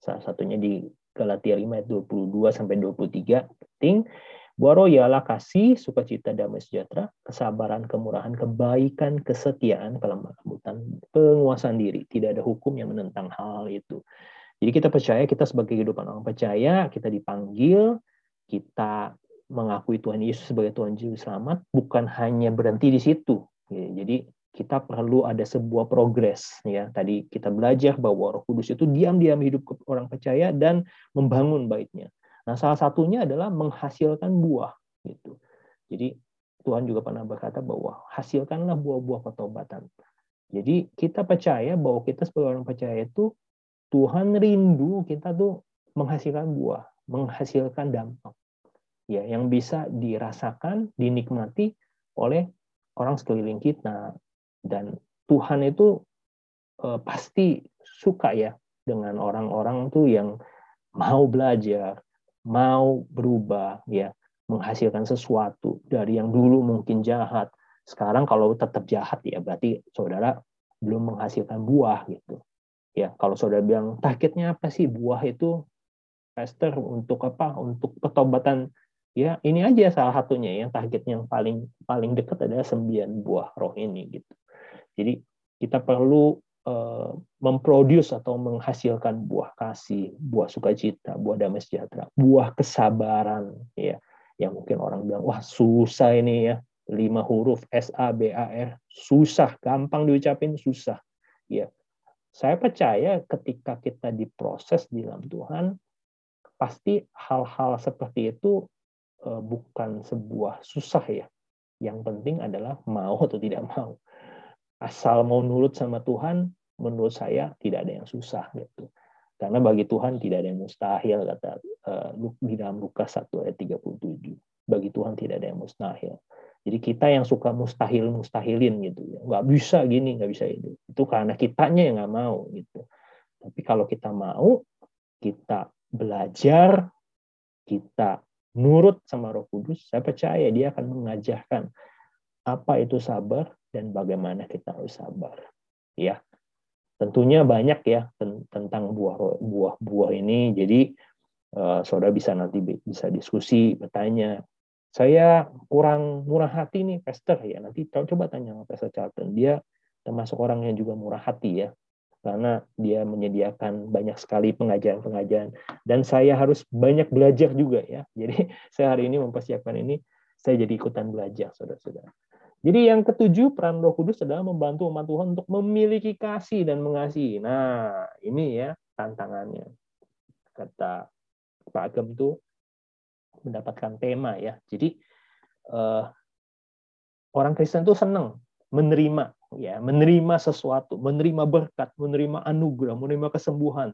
salah satunya di Galatia 5 ayat 22 sampai 23 penting. Buah ialah kasih, sukacita, damai sejahtera, kesabaran, kemurahan, kebaikan, kesetiaan, kelemah lembutan, penguasaan diri. Tidak ada hukum yang menentang hal, itu. Jadi kita percaya kita sebagai kehidupan orang percaya, kita dipanggil, kita mengakui Tuhan Yesus sebagai Tuhan Juru Selamat, bukan hanya berhenti di situ. Jadi kita perlu ada sebuah progres ya. Tadi kita belajar bahwa Roh Kudus itu diam-diam hidup ke orang percaya dan membangun baitnya. Nah, salah satunya adalah menghasilkan buah gitu. Jadi Tuhan juga pernah berkata bahwa hasilkanlah buah-buah pertobatan. Jadi kita percaya bahwa kita sebagai orang percaya itu Tuhan rindu kita tuh menghasilkan buah, menghasilkan dampak. Ya, yang bisa dirasakan, dinikmati oleh orang sekeliling kita, dan Tuhan itu uh, pasti suka ya dengan orang-orang tuh yang mau belajar, mau berubah ya, menghasilkan sesuatu dari yang dulu mungkin jahat. Sekarang kalau tetap jahat ya berarti saudara belum menghasilkan buah gitu. Ya, kalau saudara bilang targetnya apa sih buah itu Pastor untuk apa? Untuk petobatan ya ini aja salah satunya yang target yang paling paling dekat adalah sembilan buah roh ini gitu. Jadi kita perlu uh, memproduce atau menghasilkan buah kasih, buah sukacita, buah damai sejahtera, buah kesabaran, ya. Yang mungkin orang bilang, wah susah ini ya, lima huruf S A B A R, susah, gampang diucapin, susah. Ya, saya percaya ketika kita diproses di dalam Tuhan, pasti hal-hal seperti itu bukan sebuah susah ya. Yang penting adalah mau atau tidak mau asal mau nurut sama Tuhan, menurut saya tidak ada yang susah gitu. Karena bagi Tuhan tidak ada yang mustahil kata uh, di dalam Lukas 1 ayat 37. Bagi Tuhan tidak ada yang mustahil. Jadi kita yang suka mustahil mustahilin gitu ya, nggak bisa gini, nggak bisa itu. Itu karena kitanya yang nggak mau gitu. Tapi kalau kita mau, kita belajar, kita nurut sama Roh Kudus, saya percaya dia akan mengajarkan apa itu sabar, dan bagaimana kita harus sabar. Ya, tentunya banyak ya tentang buah-buah ini. Jadi uh, saudara bisa nanti bisa diskusi, bertanya. Saya kurang murah hati nih, Pastor ya. Nanti coba tanya sama Pastor Charlton. Dia termasuk orang yang juga murah hati ya karena dia menyediakan banyak sekali pengajaran-pengajaran dan saya harus banyak belajar juga ya. Jadi saya hari ini mempersiapkan ini saya jadi ikutan belajar saudara-saudara. Jadi yang ketujuh, peran Roh Kudus adalah membantu umat Tuhan untuk memiliki kasih dan mengasihi. Nah, ini ya tantangannya. Kata Pak Agam itu mendapatkan tema ya. Jadi eh, orang Kristen itu senang menerima ya, menerima sesuatu, menerima berkat, menerima anugerah, menerima kesembuhan,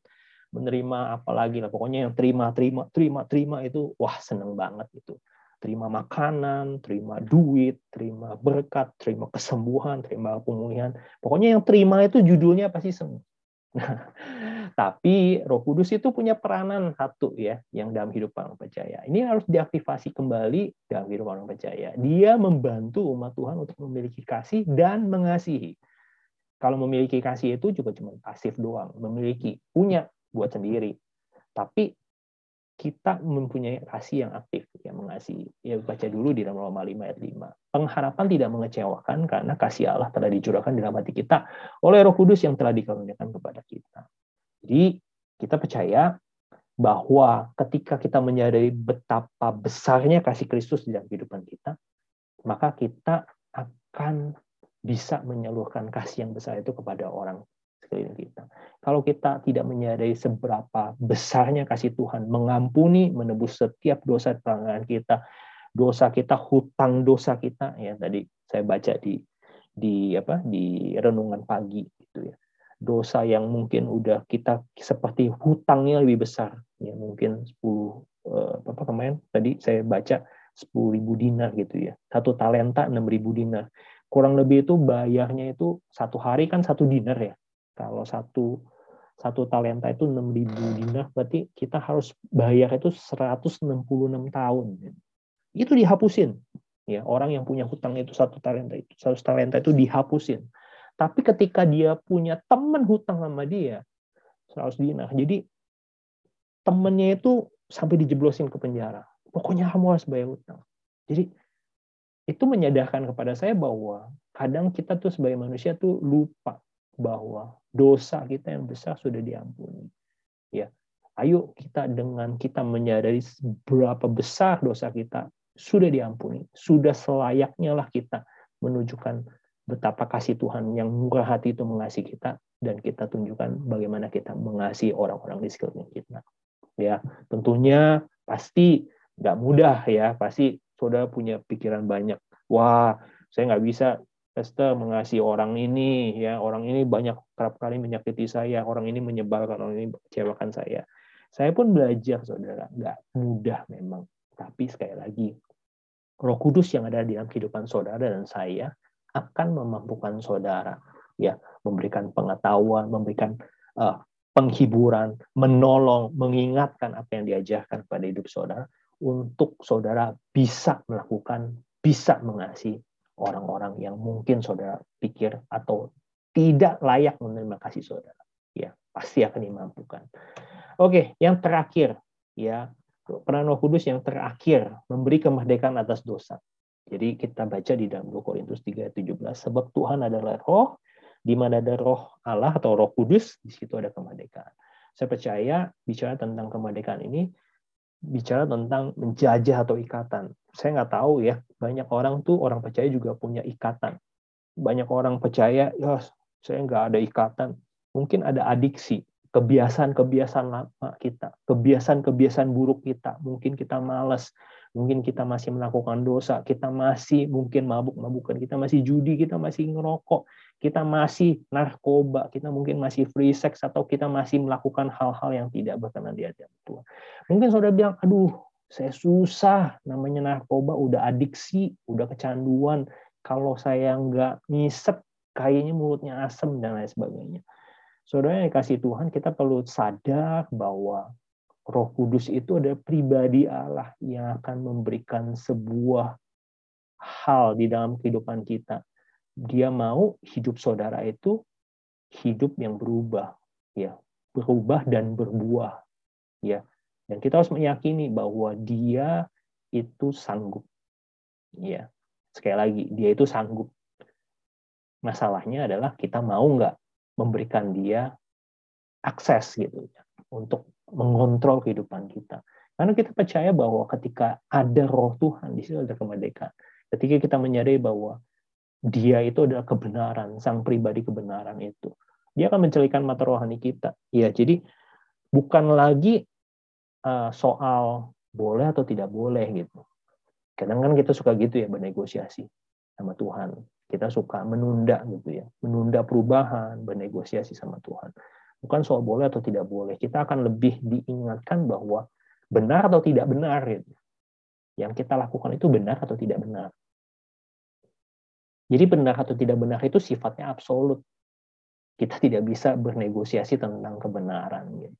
menerima apalagi lah pokoknya yang terima terima terima terima itu wah seneng banget itu terima makanan, terima duit, terima berkat, terima kesembuhan, terima pemulihan. Pokoknya yang terima itu judulnya pasti sembuh. Tapi Roh Kudus itu punya peranan satu ya yang dalam hidup orang percaya. Ini harus diaktifasi kembali dalam hidup orang percaya. Dia membantu umat Tuhan untuk memiliki kasih dan mengasihi. Kalau memiliki kasih itu juga cuma pasif doang, memiliki, punya buat sendiri. Tapi kita mempunyai kasih yang aktif, Ya baca dulu di dalam Roma 5 ayat 5. Pengharapan tidak mengecewakan karena kasih Allah telah dicurahkan di dalam hati kita oleh Roh Kudus yang telah dikaruniakan kepada kita. Jadi kita percaya bahwa ketika kita menyadari betapa besarnya kasih Kristus di dalam kehidupan kita, maka kita akan bisa menyalurkan kasih yang besar itu kepada orang sekeliling kita. Kalau kita tidak menyadari seberapa besarnya kasih Tuhan mengampuni, menebus setiap dosa pelanggaran kita, dosa kita, hutang dosa kita, ya tadi saya baca di di apa di renungan pagi gitu ya. Dosa yang mungkin udah kita seperti hutangnya lebih besar, ya mungkin 10 eh, apa kemarin tadi saya baca 10.000 dinar gitu ya. Satu talenta 6.000 dinar kurang lebih itu bayarnya itu satu hari kan satu dinar ya kalau satu satu talenta itu 6.000 dinar, berarti kita harus bayar itu 166 tahun. Itu dihapusin. Ya, orang yang punya hutang itu satu talenta itu, satu talenta itu dihapusin. Tapi ketika dia punya teman hutang sama dia, 100 dinar. Jadi temennya itu sampai dijeblosin ke penjara. Pokoknya kamu harus bayar hutang. Jadi itu menyadarkan kepada saya bahwa kadang kita tuh sebagai manusia tuh lupa bahwa dosa kita yang besar sudah diampuni. Ya, ayo kita dengan kita menyadari seberapa besar dosa kita sudah diampuni, sudah selayaknya lah kita menunjukkan betapa kasih Tuhan yang murah hati itu mengasihi kita dan kita tunjukkan bagaimana kita mengasihi orang-orang di sekeliling kita. Ya, tentunya pasti nggak mudah ya, pasti saudara punya pikiran banyak. Wah, saya nggak bisa Esther mengasihi orang ini ya. Orang ini banyak kerap kali menyakiti saya. Orang ini menyebalkan orang ini kecewakan saya. Saya pun belajar saudara. Nggak mudah memang. Tapi sekali lagi Roh Kudus yang ada di dalam kehidupan saudara dan saya akan memampukan saudara ya. Memberikan pengetahuan memberikan uh, penghiburan menolong mengingatkan apa yang diajarkan pada hidup saudara untuk saudara bisa melakukan bisa mengasihi orang-orang yang mungkin saudara pikir atau tidak layak menerima kasih saudara. Ya, pasti akan dimampukan. Oke, yang terakhir ya, peran Roh Kudus yang terakhir memberi kemerdekaan atas dosa. Jadi kita baca di dalam 2 Korintus 3:17 sebab Tuhan adalah roh, di mana ada roh Allah atau Roh Kudus, di situ ada kemerdekaan. Saya percaya bicara tentang kemerdekaan ini bicara tentang menjajah atau ikatan. Saya nggak tahu ya, banyak orang tuh orang percaya juga punya ikatan. Banyak orang percaya, ya saya nggak ada ikatan. Mungkin ada adiksi, kebiasaan-kebiasaan lama kita, kebiasaan-kebiasaan buruk kita. Mungkin kita malas, mungkin kita masih melakukan dosa, kita masih mungkin mabuk-mabukan, kita masih judi, kita masih ngerokok, kita masih narkoba, kita mungkin masih free sex atau kita masih melakukan hal-hal yang tidak berkenan di hadapan Tuhan. Mungkin saudara bilang, aduh, saya susah, namanya narkoba udah adiksi, udah kecanduan. Kalau saya nggak ngisep, kayaknya mulutnya asem dan lain sebagainya. Saudara yang dikasih Tuhan, kita perlu sadar bahwa Roh Kudus itu ada pribadi Allah yang akan memberikan sebuah hal di dalam kehidupan kita dia mau hidup saudara itu hidup yang berubah ya. Berubah dan berbuah ya. Dan kita harus meyakini bahwa dia itu sanggup ya. Sekali lagi dia itu sanggup. Masalahnya adalah kita mau nggak memberikan dia akses gitu ya untuk mengontrol kehidupan kita. Karena kita percaya bahwa ketika ada roh Tuhan di situ ada kemerdekaan. Ketika kita menyadari bahwa dia itu adalah kebenaran, sang pribadi kebenaran itu. Dia akan mencelikan mata rohani kita. Ya, jadi bukan lagi uh, soal boleh atau tidak boleh gitu. Kadang kan kita suka gitu ya bernegosiasi sama Tuhan. Kita suka menunda gitu ya, menunda perubahan, bernegosiasi sama Tuhan. Bukan soal boleh atau tidak boleh. Kita akan lebih diingatkan bahwa benar atau tidak benar gitu. Yang kita lakukan itu benar atau tidak benar. Jadi benar atau tidak benar itu sifatnya absolut. Kita tidak bisa bernegosiasi tentang kebenaran. Gitu.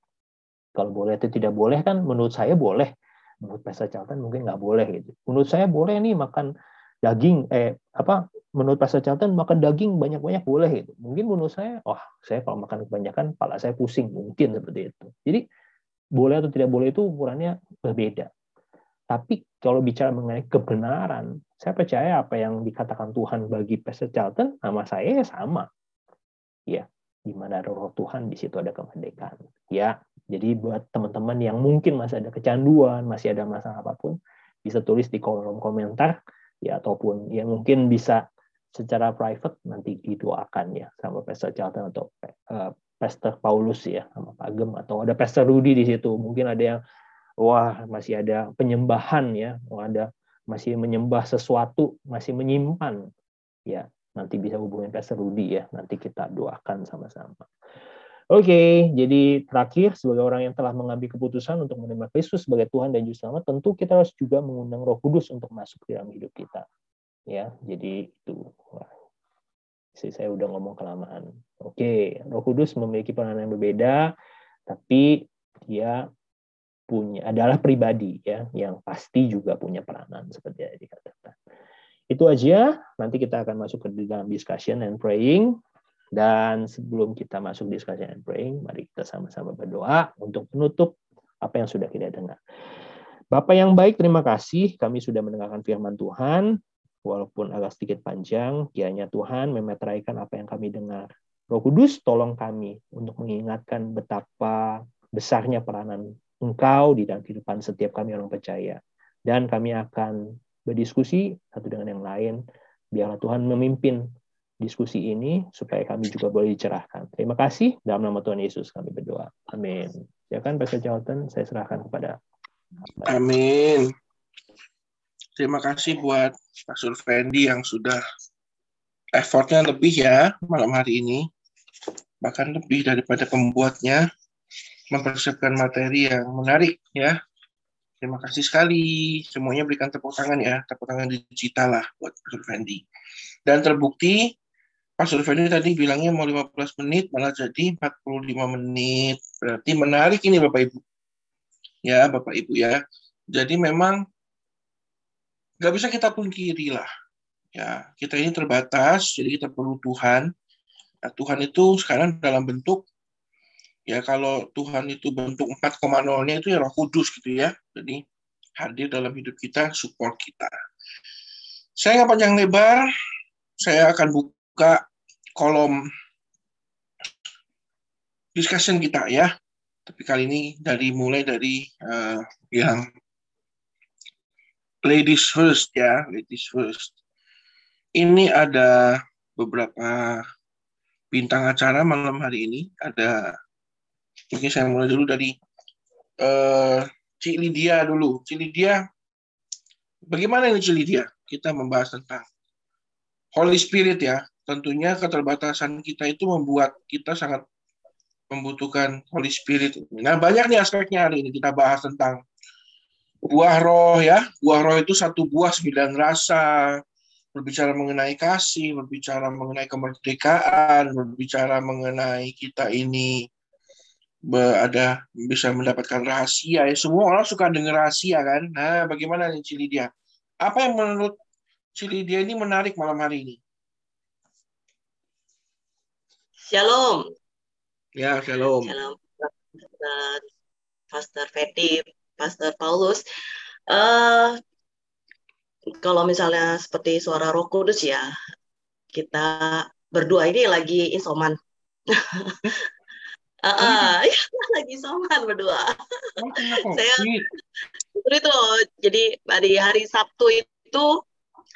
Kalau boleh atau tidak boleh kan menurut saya boleh. Menurut Pastor Charlton mungkin nggak boleh gitu. Menurut saya boleh nih makan daging eh apa menurut Pastor Charlton makan daging banyak-banyak boleh gitu. Mungkin menurut saya, wah saya kalau makan kebanyakan pala saya pusing mungkin seperti itu. Jadi boleh atau tidak boleh itu ukurannya berbeda. Tapi kalau bicara mengenai kebenaran, saya percaya apa yang dikatakan Tuhan bagi Pastor Charlton sama saya ya sama. Ya, di mana ada roh Tuhan, di situ ada kemerdekaan. Ya, jadi buat teman-teman yang mungkin masih ada kecanduan, masih ada masalah apa pun, bisa tulis di kolom komentar, ya ataupun ya mungkin bisa secara private nanti didoakan ya sama Pastor Charlton atau uh, Pastor Paulus ya sama Pak Gem atau ada Pastor Rudy di situ. Mungkin ada yang wah masih ada penyembahan ya, ada masih menyembah sesuatu, masih menyimpan, ya nanti bisa hubungin Pastor Rudy ya, nanti kita doakan sama-sama. Oke, okay, jadi terakhir sebagai orang yang telah mengambil keputusan untuk menerima Kristus sebagai Tuhan dan Juru Selamat, tentu kita harus juga mengundang Roh Kudus untuk masuk di dalam hidup kita. Ya, jadi itu. Wah, saya udah ngomong kelamaan. Oke, okay, Roh Kudus memiliki peranan yang berbeda, tapi dia punya adalah pribadi ya yang pasti juga punya peranan seperti yang dikatakan. Itu aja. Nanti kita akan masuk ke dalam discussion and praying. Dan sebelum kita masuk discussion and praying, mari kita sama-sama berdoa untuk menutup apa yang sudah kita dengar. Bapak yang baik, terima kasih. Kami sudah mendengarkan firman Tuhan. Walaupun agak sedikit panjang, kiranya Tuhan memeteraikan apa yang kami dengar. Roh Kudus, tolong kami untuk mengingatkan betapa besarnya peranan Engkau di dalam kehidupan setiap kami orang percaya. Dan kami akan berdiskusi satu dengan yang lain. Biarlah Tuhan memimpin diskusi ini supaya kami juga boleh dicerahkan. Terima kasih dalam nama Tuhan Yesus kami berdoa. Amin. Ya kan Pastor Jonathan, saya serahkan kepada Amin. Terima kasih buat Pastor Fendi yang sudah effortnya lebih ya malam hari ini. Bahkan lebih daripada pembuatnya mempersiapkan materi yang menarik ya. Terima kasih sekali. Semuanya berikan tepuk tangan ya. Tepuk tangan digital lah buat Pastor Fendi. Dan terbukti Pak Fendi tadi bilangnya mau 15 menit, malah jadi 45 menit. Berarti menarik ini Bapak Ibu. Ya, Bapak Ibu ya. Jadi memang nggak bisa kita pungkiri lah. Ya, kita ini terbatas, jadi kita perlu Tuhan. Nah, Tuhan itu sekarang dalam bentuk ya kalau Tuhan itu bentuk 4,0-nya itu ya Roh Kudus gitu ya. Jadi hadir dalam hidup kita, support kita. Saya nggak panjang lebar, saya akan buka kolom discussion kita ya. Tapi kali ini dari mulai dari uh, yang ladies first ya, ladies first. Ini ada beberapa bintang acara malam hari ini. Ada mungkin saya mulai dulu dari uh, Cik Lydia dulu. Cik Lydia, bagaimana ini Cik Lydia? Kita membahas tentang Holy Spirit ya, tentunya keterbatasan kita itu membuat kita sangat membutuhkan Holy Spirit. Nah, banyak nih aspeknya hari ini kita bahas tentang buah roh ya. Buah roh itu satu buah sembilan rasa, berbicara mengenai kasih, berbicara mengenai kemerdekaan, berbicara mengenai kita ini ada bisa mendapatkan rahasia ya semua orang suka dengar rahasia kan nah bagaimana nih Cili dia apa yang menurut Cili dia ini menarik malam hari ini Shalom. Ya, shalom. Shalom. Pastor, Pastor Fetty, Pastor Paulus. Uh, kalau misalnya seperti suara Roh Kudus ya, kita berdua ini lagi insoman. uh, uh, ya, lagi insoman berdua. Oh, Saya itu jadi di hari Sabtu itu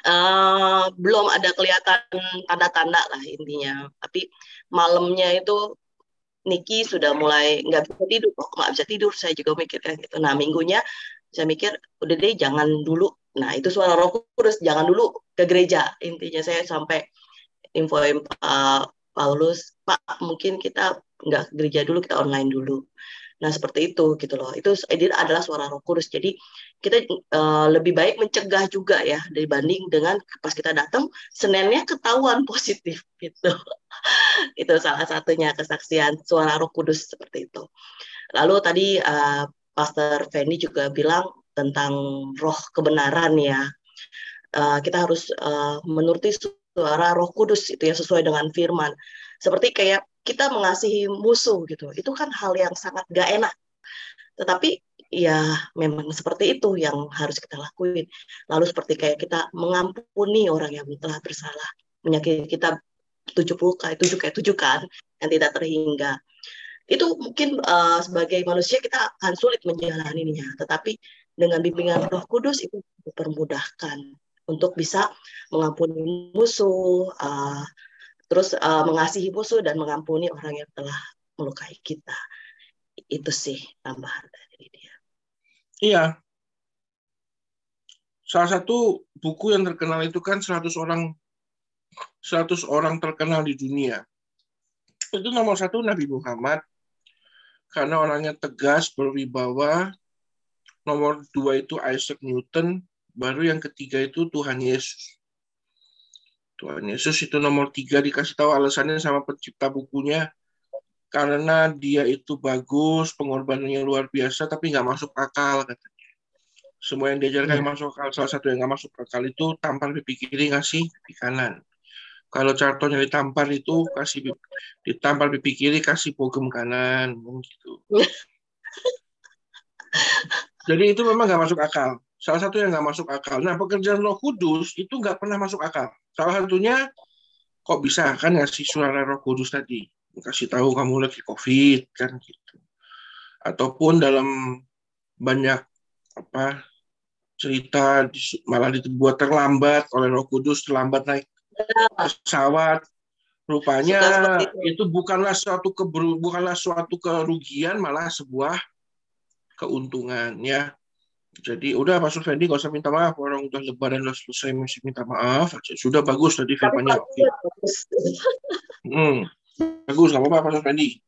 uh, belum ada kelihatan tanda-tanda lah intinya. Tapi malamnya itu Niki sudah mulai nggak bisa tidur, kok nggak bisa tidur. Saya juga mikirnya gitu. Nah minggunya saya mikir udah deh jangan dulu. Nah itu suara roh kudus jangan dulu ke gereja. Intinya saya sampai info Pak Paulus, Pak mungkin kita nggak gereja dulu, kita online dulu. Nah, seperti itu gitu loh. Itu ini adalah suara Roh Kudus. Jadi kita uh, lebih baik mencegah juga ya dibanding dengan pas kita datang Seninnya ketahuan positif gitu. itu salah satunya kesaksian suara Roh Kudus seperti itu. Lalu tadi uh, Pastor Fendi juga bilang tentang roh kebenaran ya. Uh, kita harus uh, menuruti suara Roh Kudus itu yang sesuai dengan firman. Seperti kayak kita mengasihi musuh gitu. Itu kan hal yang sangat gak enak. Tetapi ya memang seperti itu yang harus kita lakuin. Lalu seperti kayak kita mengampuni orang yang telah bersalah menyakiti kita tujuh puluh kali tujuh kayak tujuh kan yang tidak terhingga. Itu mungkin uh, sebagai manusia kita akan sulit menjalaninya tetapi dengan bimbingan Roh Kudus itu dipermudahkan untuk bisa mengampuni musuh uh, terus uh, mengasihi musuh dan mengampuni orang yang telah melukai kita. Itu sih tambahan dari dia. Iya. Salah satu buku yang terkenal itu kan 100 orang 100 orang terkenal di dunia. Itu nomor satu Nabi Muhammad karena orangnya tegas, berwibawa. Nomor dua itu Isaac Newton, baru yang ketiga itu Tuhan Yesus. Tuhan Yesus itu nomor tiga dikasih tahu alasannya sama pencipta bukunya karena dia itu bagus, pengorbanannya luar biasa, tapi nggak masuk akal katanya. Semua yang diajarkan yang masuk akal, salah satu yang nggak masuk akal itu tampar pipi kiri ngasih pipi kanan. Kalau cartonya ditampar itu kasih ditampar pipi kiri kasih bogem kanan, gitu. Jadi itu memang nggak masuk akal. Salah satu yang nggak masuk akal. Nah pekerjaan Roh Kudus itu nggak pernah masuk akal. Salah satunya kok bisa kan ngasih suara Roh Kudus tadi, kasih tahu kamu lagi COVID kan gitu. Ataupun dalam banyak apa cerita malah dibuat terlambat oleh Roh Kudus terlambat naik pesawat. Rupanya itu. itu bukanlah suatu keber, bukanlah suatu kerugian, malah sebuah keuntungan ya. Jadi udah Pak Fendi gak usah minta maaf orang udah lebaran udah selesai masih minta maaf aja. Sudah bagus tadi firmannya. Hmm, bagus nggak apa-apa Pak Fendi.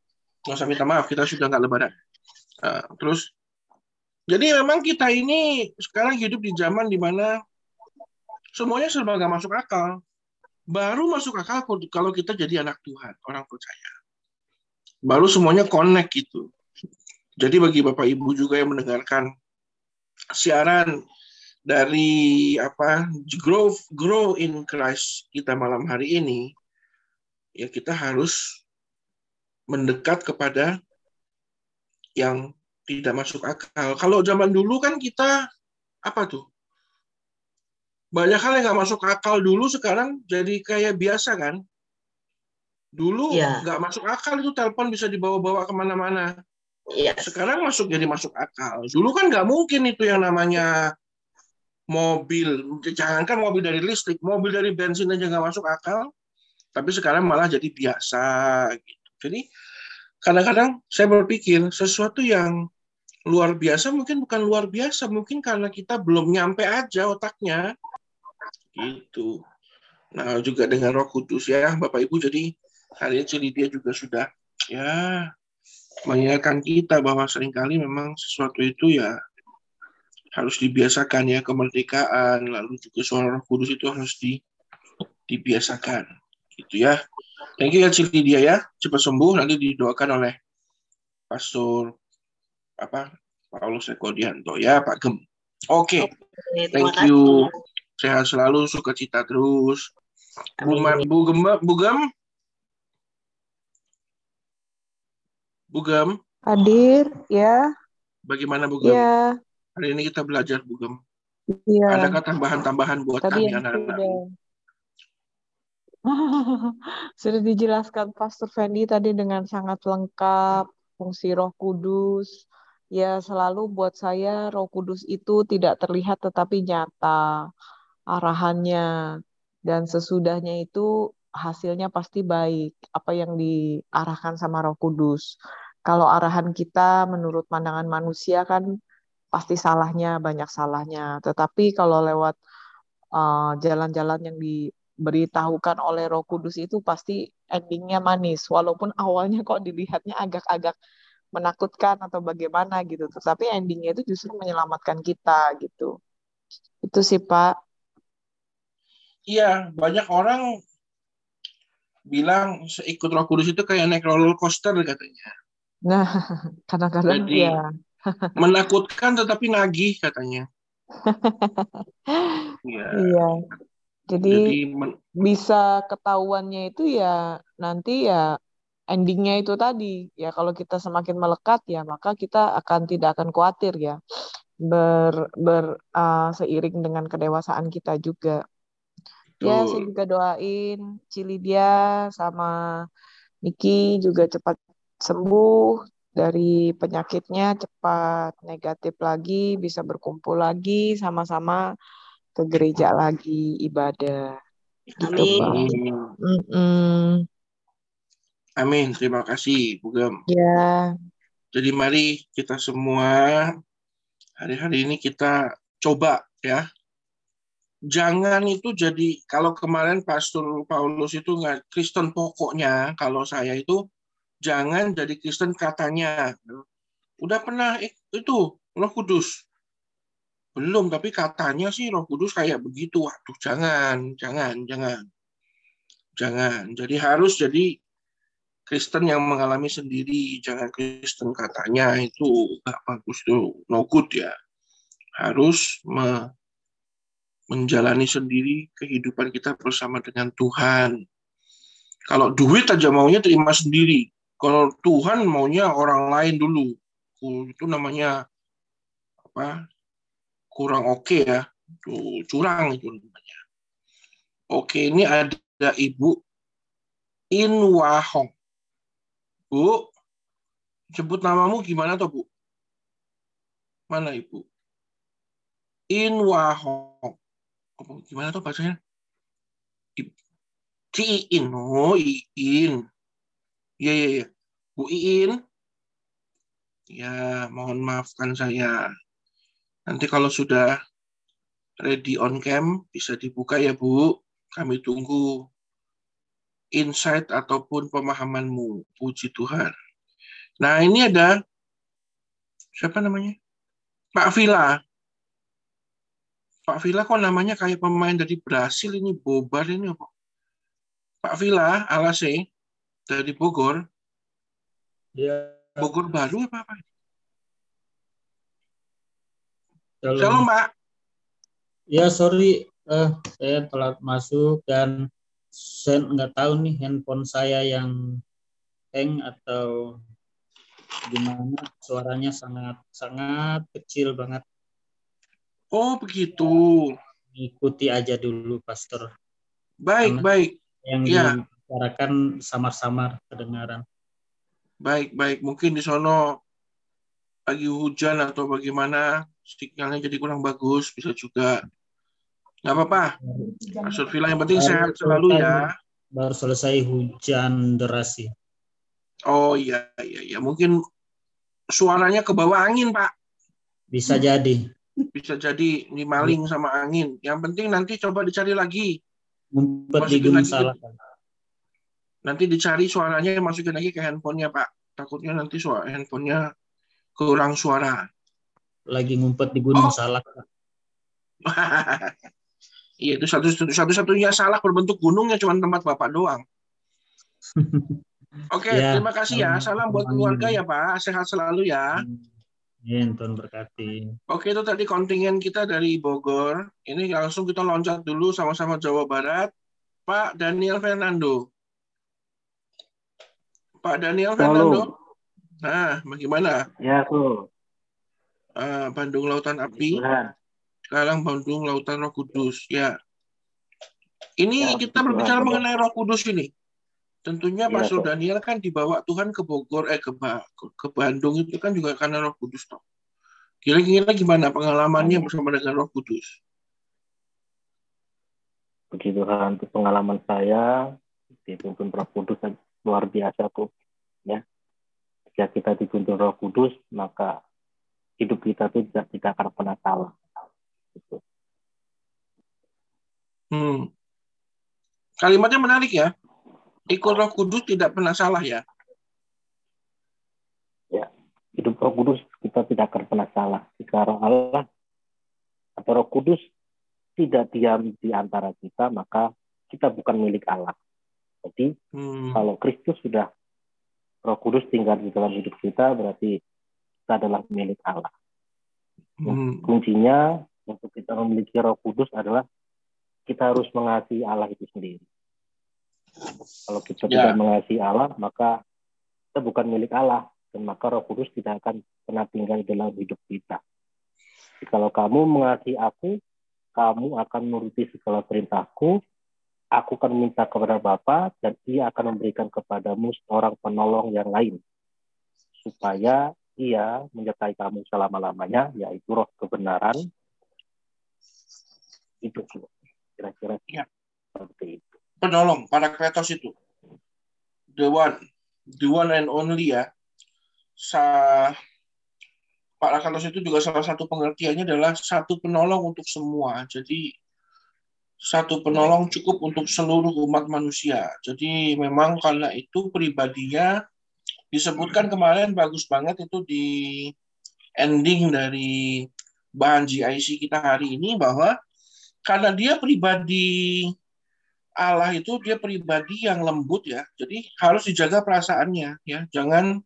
Gak usah minta maaf kita sudah nggak lebaran. Nah, terus jadi memang kita ini sekarang hidup di zaman di mana semuanya serba gak masuk akal. Baru masuk akal kalau kita jadi anak Tuhan, orang percaya. Baru semuanya connect gitu. Jadi bagi Bapak Ibu juga yang mendengarkan siaran dari apa grow grow in Christ kita malam hari ini ya kita harus mendekat kepada yang tidak masuk akal. Kalau zaman dulu kan kita apa tuh? Banyak hal yang nggak masuk akal dulu sekarang jadi kayak biasa kan? Dulu iya. nggak ya. masuk akal itu telepon bisa dibawa-bawa ke mana-mana. Iya. Sekarang masuk jadi masuk akal. Dulu kan nggak mungkin itu yang namanya mobil. Jangankan mobil dari listrik, mobil dari bensin aja nggak masuk akal. Tapi sekarang malah jadi biasa. Gitu. Jadi kadang-kadang saya berpikir sesuatu yang luar biasa mungkin bukan luar biasa, mungkin karena kita belum nyampe aja otaknya. Gitu. Nah juga dengan Roh Kudus ya Bapak Ibu jadi hari ini dia juga sudah ya mengingatkan kita bahwa sering kali memang sesuatu itu ya harus dibiasakan ya kemerdekaan lalu juga suara Roh Kudus itu harus di, dibiasakan gitu ya. Thank you ya dia ya cepat sembuh nanti didoakan oleh Pastor apa Paulus Eko Dianto ya Pak Gem. Oke. Okay. okay thank you. Sehat selalu, sukacita terus. Bu, Bu Gem, Bu Gem, Bugam. Hadir, ya. Bagaimana Bugam? Ya. Hari ini kita belajar Bugam. Iya. Adakah tambahan-tambahan buat Tadi kami anak-anak? Sudah dijelaskan Pastor Fendi tadi dengan sangat lengkap fungsi Roh Kudus. Ya, selalu buat saya Roh Kudus itu tidak terlihat tetapi nyata arahannya dan sesudahnya itu hasilnya pasti baik apa yang diarahkan sama Roh Kudus kalau arahan kita menurut pandangan manusia kan pasti salahnya banyak salahnya. Tetapi kalau lewat uh, jalan-jalan uh, yang diberitahukan oleh Roh Kudus itu pasti endingnya manis, walaupun awalnya kok dilihatnya agak-agak menakutkan atau bagaimana gitu. Tetapi endingnya itu justru menyelamatkan kita gitu. Itu sih Pak. Iya, banyak orang bilang ikut Roh Kudus itu kayak naik roller coaster katanya. Nah, kadang-kadang Jadi, ya. menakutkan tetapi nagih katanya. ya. Iya. Jadi, Jadi men- bisa ketahuannya itu ya nanti ya endingnya itu tadi ya kalau kita semakin melekat ya maka kita akan tidak akan khawatir ya ber ber uh, seiring dengan kedewasaan kita juga. Betul. Ya saya juga doain Cilidia sama Niki juga cepat sembuh dari penyakitnya cepat negatif lagi, bisa berkumpul lagi, sama-sama ke gereja lagi ibadah. Gitu, Amin. Mm -mm. Amin. Terima kasih, Bu Gem. Ya. Jadi mari kita semua hari-hari ini kita coba ya. Jangan itu jadi kalau kemarin Pastor Paulus itu nggak Kristen pokoknya, kalau saya itu jangan jadi Kristen katanya. Udah pernah itu Roh Kudus. Belum, tapi katanya sih Roh Kudus kayak begitu. Waduh, jangan, jangan, jangan. Jangan. Jadi harus jadi Kristen yang mengalami sendiri, jangan Kristen katanya itu gak bagus tuh, no good ya. Harus me menjalani sendiri kehidupan kita bersama dengan Tuhan. Kalau duit aja maunya terima sendiri, kalau Tuhan maunya orang lain dulu, itu namanya apa? Kurang oke okay ya, itu curang itu namanya. Oke, ini ada Ibu Inwahong. Bu, sebut namamu gimana toh Bu? Mana Ibu? Inwahong. Gimana tuh bacanya? Ci Iin, oh Iin. Iya, iya, iya. Bu Iin. Ya, mohon maafkan saya. Nanti kalau sudah ready on cam, bisa dibuka ya Bu. Kami tunggu insight ataupun pemahamanmu. Puji Tuhan. Nah, ini ada siapa namanya? Pak Vila. Pak Vila kok namanya kayak pemain dari Brasil ini Bobar ini apa? Pak Vila Alase dari Bogor. Ya. Bogor baru apa apa? Shalom, Shalom Pak. Ya sorry, eh, saya telat masuk dan saya nggak tahu nih handphone saya yang hang atau gimana suaranya sangat sangat kecil banget. Oh begitu. Ikuti aja dulu, Pastor. Baik Karena baik. Yang Ya. Dibicarakan samar-samar kedengaran. Baik, baik. Mungkin di sono lagi hujan atau bagaimana, sinyalnya jadi kurang bagus, bisa juga. Nggak apa-apa. Pastor Villa yang penting Baru sehat selalu ya. Baru selesai hujan deras sih. Oh iya, iya, iya. Mungkin suaranya ke bawah angin, Pak. Bisa jadi. Bisa jadi ini maling sama angin. Yang penting nanti coba dicari lagi. Ngumpet di ke- salah. Nanti dicari suaranya, masukin lagi ke handphonenya, Pak. Takutnya nanti suara handphonenya kurang suara. Lagi ngumpet di gunung Oh. salah. Iya, itu satu satu-satunya salah berbentuk gunungnya cuma tempat Bapak doang. Oke, Ya, terima kasih ya. Salam buat amin. keluarga ya, Pak. Sehat selalu ya. Ya, Tuhan berkati. Oke, itu tadi kontingen kita dari Bogor. Ini langsung kita loncat dulu sama-sama Jawa Barat. Pak Daniel Fernando. Pak Daniel Fernando. Nah, bagaimana? Ya, tuh. Ah, Bandung Lautan Api. Tuhan. sekarang Bandung Lautan Roh Kudus. Ya. Ini Ya, kita berbicara Tuhan, mengenai Roh Kudus ini. Tentunya Iya, Pastor. Daniel kan dibawa Tuhan ke Bogor, eh ke, Ba- ke Bandung itu kan juga karena Roh Kudus toh. Kira-kira gimana pengalamannya bersama dengan Roh Kudus? Puji Tuhan, untuk pengalaman saya dituntun Roh Kudus luar biasa tuh. Ya. Jika kita dituntun Roh Kudus, maka hidup kita tuh tidak, tidak akan pernah salah. Gitu. Hmm. Kalimatnya menarik ya. Ikut Roh Kudus tidak pernah salah ya. Hidup Roh Kudus kita tidak akan pernah salah. Jika Roh Allah atau Roh Kudus tidak diam di antara kita, maka kita bukan milik Allah. Jadi Hmm. kalau Kristus sudah Roh Kudus tinggal di dalam hidup kita, berarti kita adalah milik Allah. Hmm. Kuncinya untuk kita memiliki Roh Kudus adalah kita harus mengasihi Allah itu sendiri. Kalau kita Ya. tidak mengasihi Allah, maka kita bukan milik Allah dan maka Roh Kudus tidak akan pernah tinggal di dalam hidup kita. Jadi, kalau kamu mengasihi aku, kamu akan menuruti segala perintahku, aku akan minta kepada Bapa dan ia akan memberikan kepadamu seorang penolong yang lain supaya ia menyertai kamu selama-lamanya yaitu roh kebenaran itu kira-kira Ya. seperti itu Penolong, Parakletos itu. The one. The one and only ya. Sa Parakletos itu juga salah satu pengertiannya adalah satu penolong untuk semua. Jadi satu penolong cukup untuk seluruh umat manusia. Jadi memang karena itu pribadinya disebutkan kemarin bagus banget itu di ending dari bahan GIC kita hari ini bahwa karena dia pribadi Allah itu dia pribadi yang lembut ya. Jadi harus dijaga perasaannya ya. Jangan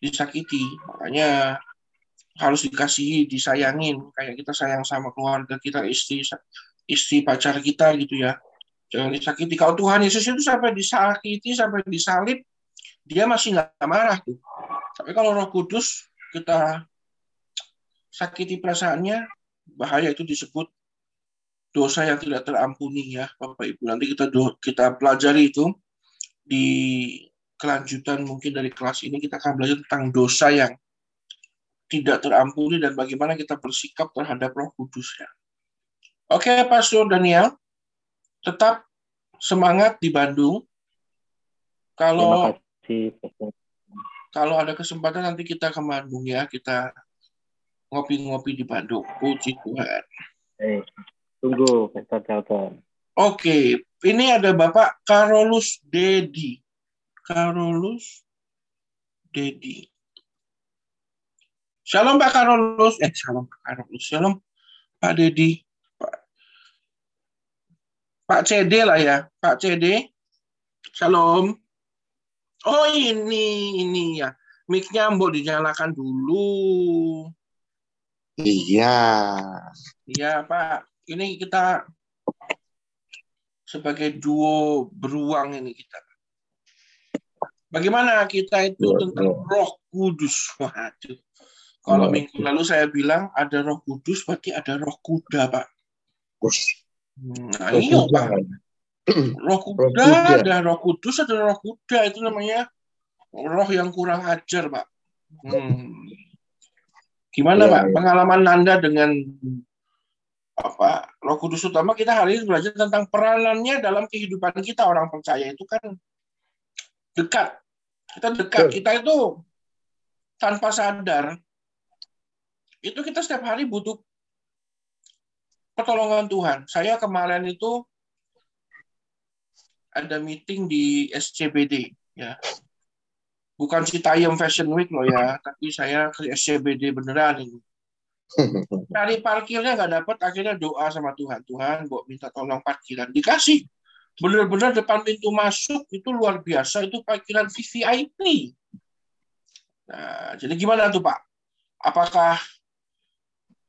disakiti. Makanya harus dikasihi, disayangin. Kayak kita sayang sama keluarga kita, istri istri pacar kita gitu ya. Jangan disakiti. Kalau Tuhan Yesus itu sampai disakiti, sampai disalib, dia masih nggak marah tuh. Tapi kalau Roh Kudus kita sakiti perasaannya, bahaya itu disebut dosa yang tidak terampuni ya Bapak Ibu. Nanti kita kita pelajari itu di kelanjutan mungkin dari kelas ini kita akan belajar tentang dosa yang tidak terampuni dan bagaimana kita bersikap terhadap Roh Kudus ya. Oke, Pastor Daniel, tetap semangat di Bandung. Kalau kalau ada kesempatan nanti kita ke Bandung ya, kita ngopi-ngopi di Bandung. Puji Tuhan. Eh, tunggu, Pastor. Oke, ini ada Bapak Karolus Dedi. Karolus Dedi. Shalom Pak Karolus. Eh, shalom Pak Karolus. Shalom Pak Dedi. Pak, CD lah ya. Pak CD. Shalom. Oh ini, ini ya. Mic-nya mau dinyalakan dulu. Iya. Iya Pak. Ini kita sebagai duo beruang ini kita. Bagaimana kita itu dua, tentang dua. Roh Kudus? Waduh. Kalau minggu lalu saya bilang ada Roh Kudus, berarti ada Roh Kuda, Pak. Nah, roh iya, Pak. Roh kuda, roh kuda, ada Roh Kudus, ada Roh Kuda. Itu namanya roh yang kurang ajar, Pak. Hmm. Gimana, ya, Pak? Ya. Pengalaman Anda dengan apa Roh Kudus utama kita hari ini belajar tentang peranannya dalam kehidupan kita orang percaya itu kan dekat kita dekat kita itu tanpa sadar itu kita setiap hari butuh pertolongan Tuhan saya kemarin itu ada meeting di SCBD ya bukan Citayam Fashion Week loh ya tapi saya ke SCBD beneran ini Cari parkirnya nggak dapat, akhirnya doa sama Tuhan. Tuhan, gue minta tolong parkiran. Dikasih. Benar-benar depan pintu masuk itu luar biasa. Itu parkiran VVIP. Nah, jadi gimana tuh Pak? Apakah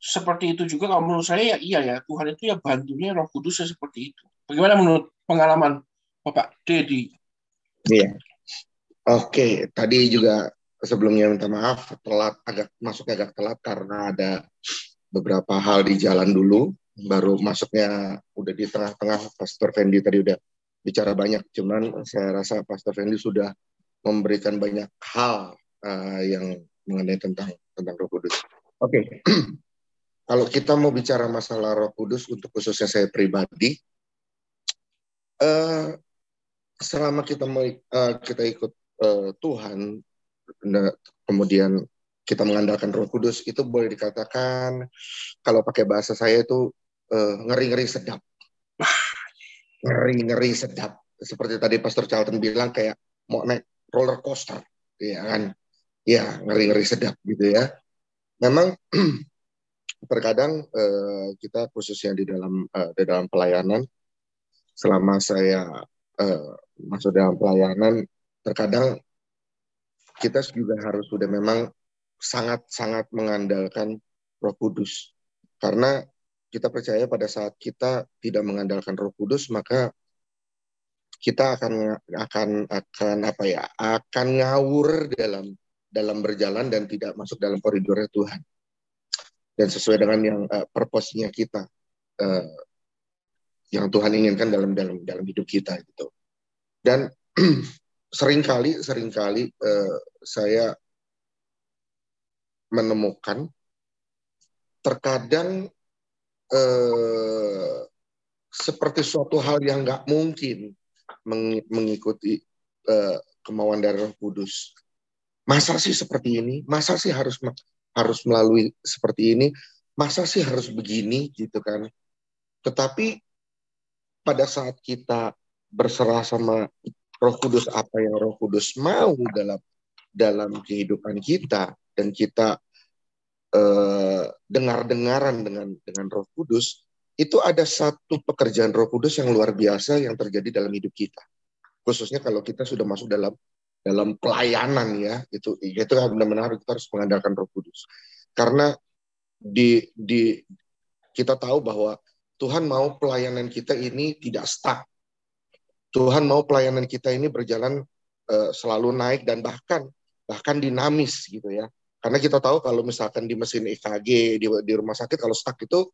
seperti itu juga? Kalau menurut saya ya iya ya. Tuhan itu ya bantunya Roh Kudus seperti itu. Bagaimana menurut pengalaman Bapak Dedi? Iya. Oke, tadi juga sebelumnya minta maaf telat agak masuk agak telat karena ada beberapa hal di jalan dulu baru masuknya udah di tengah-tengah Pastor Fendi tadi udah bicara banyak cuman saya rasa Pastor Fendi sudah memberikan banyak hal uh, yang mengenai tentang tentang Roh Kudus. Oke. Okay. Kalau kita mau bicara masalah Roh Kudus untuk khususnya saya pribadi uh, selama kita mau uh, kita ikut uh, Tuhan kemudian kita mengandalkan Roh Kudus itu boleh dikatakan kalau pakai bahasa saya itu uh, ngeri-ngeri sedap. Ngeri-ngeri sedap. Seperti tadi Pastor Charlton bilang kayak mau naik roller coaster, ya kan? Ya, ngeri-ngeri sedap gitu ya. Memang terkadang uh, kita khususnya di dalam uh, di dalam pelayanan selama saya uh, masuk dalam pelayanan terkadang kita juga harus sudah memang sangat-sangat mengandalkan Roh Kudus. Karena kita percaya pada saat kita tidak mengandalkan Roh Kudus maka kita akan akan akan apa ya akan ngawur dalam dalam berjalan dan tidak masuk dalam koridornya Tuhan dan sesuai dengan yang uh, purpose-nya kita uh, yang Tuhan inginkan dalam dalam dalam hidup kita gitu dan sering kali sering kali uh, saya menemukan terkadang uh, seperti suatu hal yang nggak mungkin mengikuti uh, kemauan dari Roh Kudus. Masa sih seperti ini? Masa sih harus harus melalui seperti ini? Masa sih harus begini gitu kan? Tetapi pada saat kita berserah sama Roh Kudus apa yang Roh Kudus mau dalam dalam kehidupan kita dan kita eh, dengar-dengaran dengan dengan Roh Kudus itu ada satu pekerjaan Roh Kudus yang luar biasa yang terjadi dalam hidup kita khususnya kalau kita sudah masuk dalam dalam pelayanan ya itu itu benar-benar kita harus mengandalkan Roh Kudus karena di di kita tahu bahwa Tuhan mau pelayanan kita ini tidak stuck Tuhan mau pelayanan kita ini berjalan uh, selalu naik dan bahkan bahkan dinamis gitu ya. Karena kita tahu kalau misalkan di mesin EKG di, di rumah sakit kalau stuck itu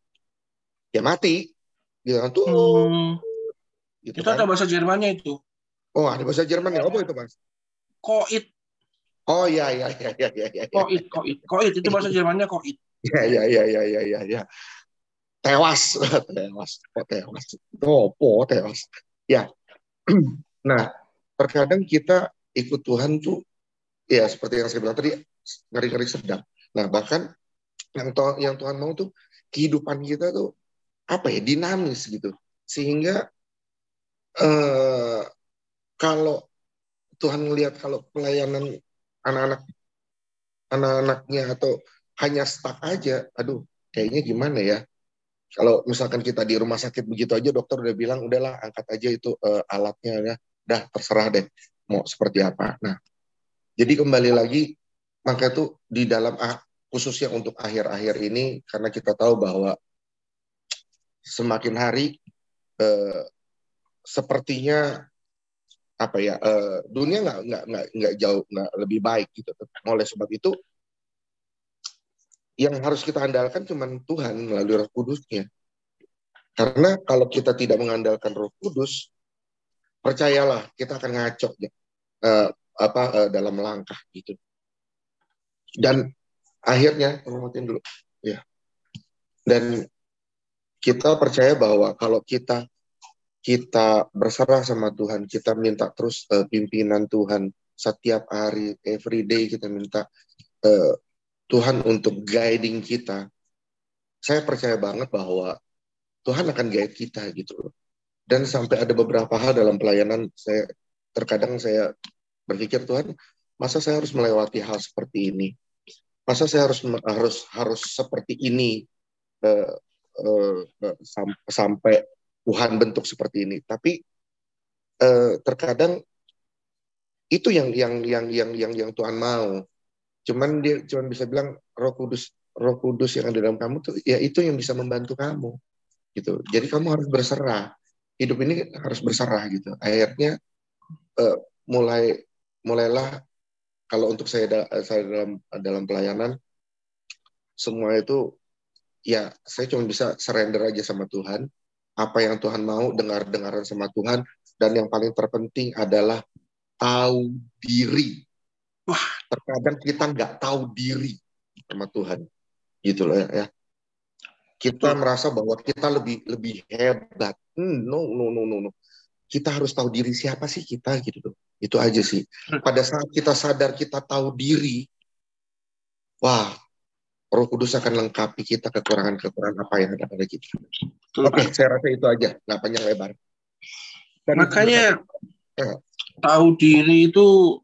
ya mati. Gitu kan tuh. Hmm. Gitu itu kan. ada bahasa Jermannya itu. Oh, ada bahasa Jerman ya. Apa itu, Mas? Koit. Oh iya iya iya iya iya. Ya. Koit, koit. Koit itu bahasa Jermannya koit. Iya iya iya iya iya iya ya. Tewas, tewas, kok tewas. Topo tewas. Ya, nah, terkadang kita ikut Tuhan tuh ya seperti yang saya bilang tadi ngeri-ngeri sedang. Nah, bahkan yang Tuhan, yang Tuhan mau tuh kehidupan kita tuh apa ya dinamis gitu sehingga eh, kalau Tuhan melihat kalau pelayanan anak-anak anak-anaknya atau hanya stuck aja, aduh kayaknya gimana ya? Kalau misalkan kita di rumah sakit begitu aja dokter udah bilang udahlah angkat aja itu uh, alatnya ya, dah terserah deh mau seperti apa. Nah, jadi kembali lagi maka itu di dalam khususnya untuk akhir-akhir ini karena kita tahu bahwa semakin hari uh, sepertinya apa ya uh, dunia nggak nggak nggak nggak jauh nggak lebih baik gitu. Oleh sebab itu yang harus kita andalkan cuma Tuhan melalui Roh Kudusnya. Karena kalau kita tidak mengandalkan Roh Kudus, percayalah kita akan ngaco ya, uh, apa uh, dalam langkah gitu. Dan akhirnya dulu ya. Dan kita percaya bahwa kalau kita kita berserah sama Tuhan, kita minta terus uh, pimpinan Tuhan setiap hari, every day kita minta uh, Tuhan untuk guiding kita. Saya percaya banget bahwa Tuhan akan guide kita gitu loh. Dan sampai ada beberapa hal dalam pelayanan saya terkadang saya berpikir Tuhan, masa saya harus melewati hal seperti ini? Masa saya harus harus harus seperti ini uh, uh, sampai Tuhan bentuk seperti ini. Tapi eh, terkadang itu yang yang yang yang yang yang Tuhan mau. Cuman dia cuman bisa bilang Roh Kudus Roh Kudus yang ada dalam kamu tuh ya itu yang bisa membantu kamu gitu. Jadi kamu harus berserah. Hidup ini harus berserah gitu. Akhirnya eh, mulai mulailah kalau untuk saya saya dalam dalam pelayanan semua itu ya saya cuma bisa surrender aja sama Tuhan apa yang Tuhan mau, dengar-dengaran sama Tuhan, dan yang paling terpenting adalah tahu diri. Wah, terkadang kita nggak tahu diri sama Tuhan, gitu loh ya. Kita merasa bahwa kita lebih lebih hebat. Hmm, no, no, no, no, no. Kita harus tahu diri siapa sih kita gitu loh. Itu aja sih. Pada saat kita sadar kita tahu diri, wah, Roh Kudus akan lengkapi kita kekurangan-kekurangan apa yang ada pada kita. Oke, okay, saya rasa itu aja, nggak panjang lebar. Dan Makanya ya. tahu diri itu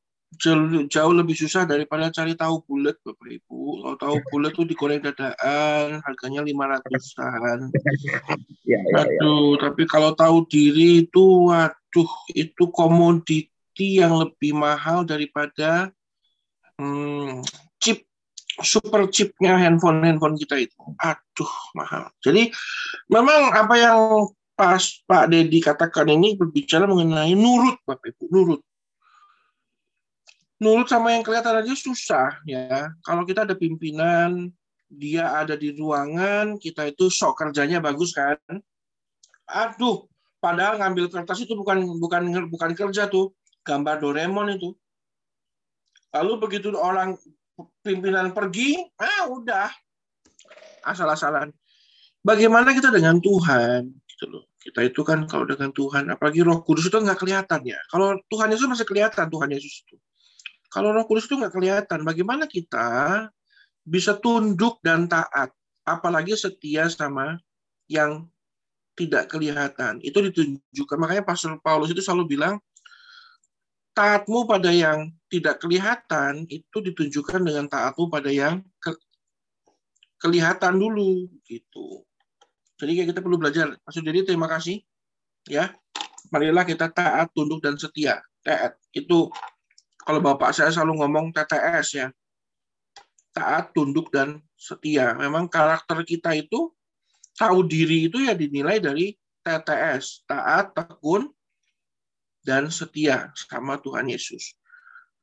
jauh, lebih susah daripada cari tahu bulat, Bapak Ibu. Kalau tahu bulat tuh digoreng dadaan, harganya lima ratusan. ya, ya, Aduh, ya. tapi kalau tahu diri itu, waduh, itu komoditi yang lebih mahal daripada hmm, chip super chipnya handphone handphone kita itu. Aduh mahal. Jadi memang apa yang pas Pak Dedi katakan ini berbicara mengenai nurut Bapak Ibu nurut. Nurut sama yang kelihatan aja susah ya. Kalau kita ada pimpinan dia ada di ruangan kita itu sok kerjanya bagus kan? Aduh padahal ngambil kertas itu bukan bukan bukan kerja tuh. Gambar Doraemon itu. Lalu begitu orang pimpinan pergi, ah udah asal-asalan. Bagaimana kita dengan Tuhan? Gitu loh. Kita itu kan kalau dengan Tuhan, apalagi Roh Kudus itu nggak kelihatan ya. Kalau Tuhan Yesus masih kelihatan Tuhan Yesus itu. Kalau Roh Kudus itu nggak kelihatan, bagaimana kita bisa tunduk dan taat, apalagi setia sama yang tidak kelihatan. Itu ditunjukkan. Makanya Pastor Paulus itu selalu bilang, taatmu pada yang tidak kelihatan itu ditunjukkan dengan taatmu pada yang ke, kelihatan dulu gitu. Jadi kita perlu belajar. Maksud jadi terima kasih ya. Marilah kita taat, tunduk dan setia. Taat itu kalau bapak saya selalu ngomong TTS ya. Taat, tunduk dan setia. Memang karakter kita itu tahu diri itu ya dinilai dari TTS, taat, tekun, dan setia sama Tuhan Yesus.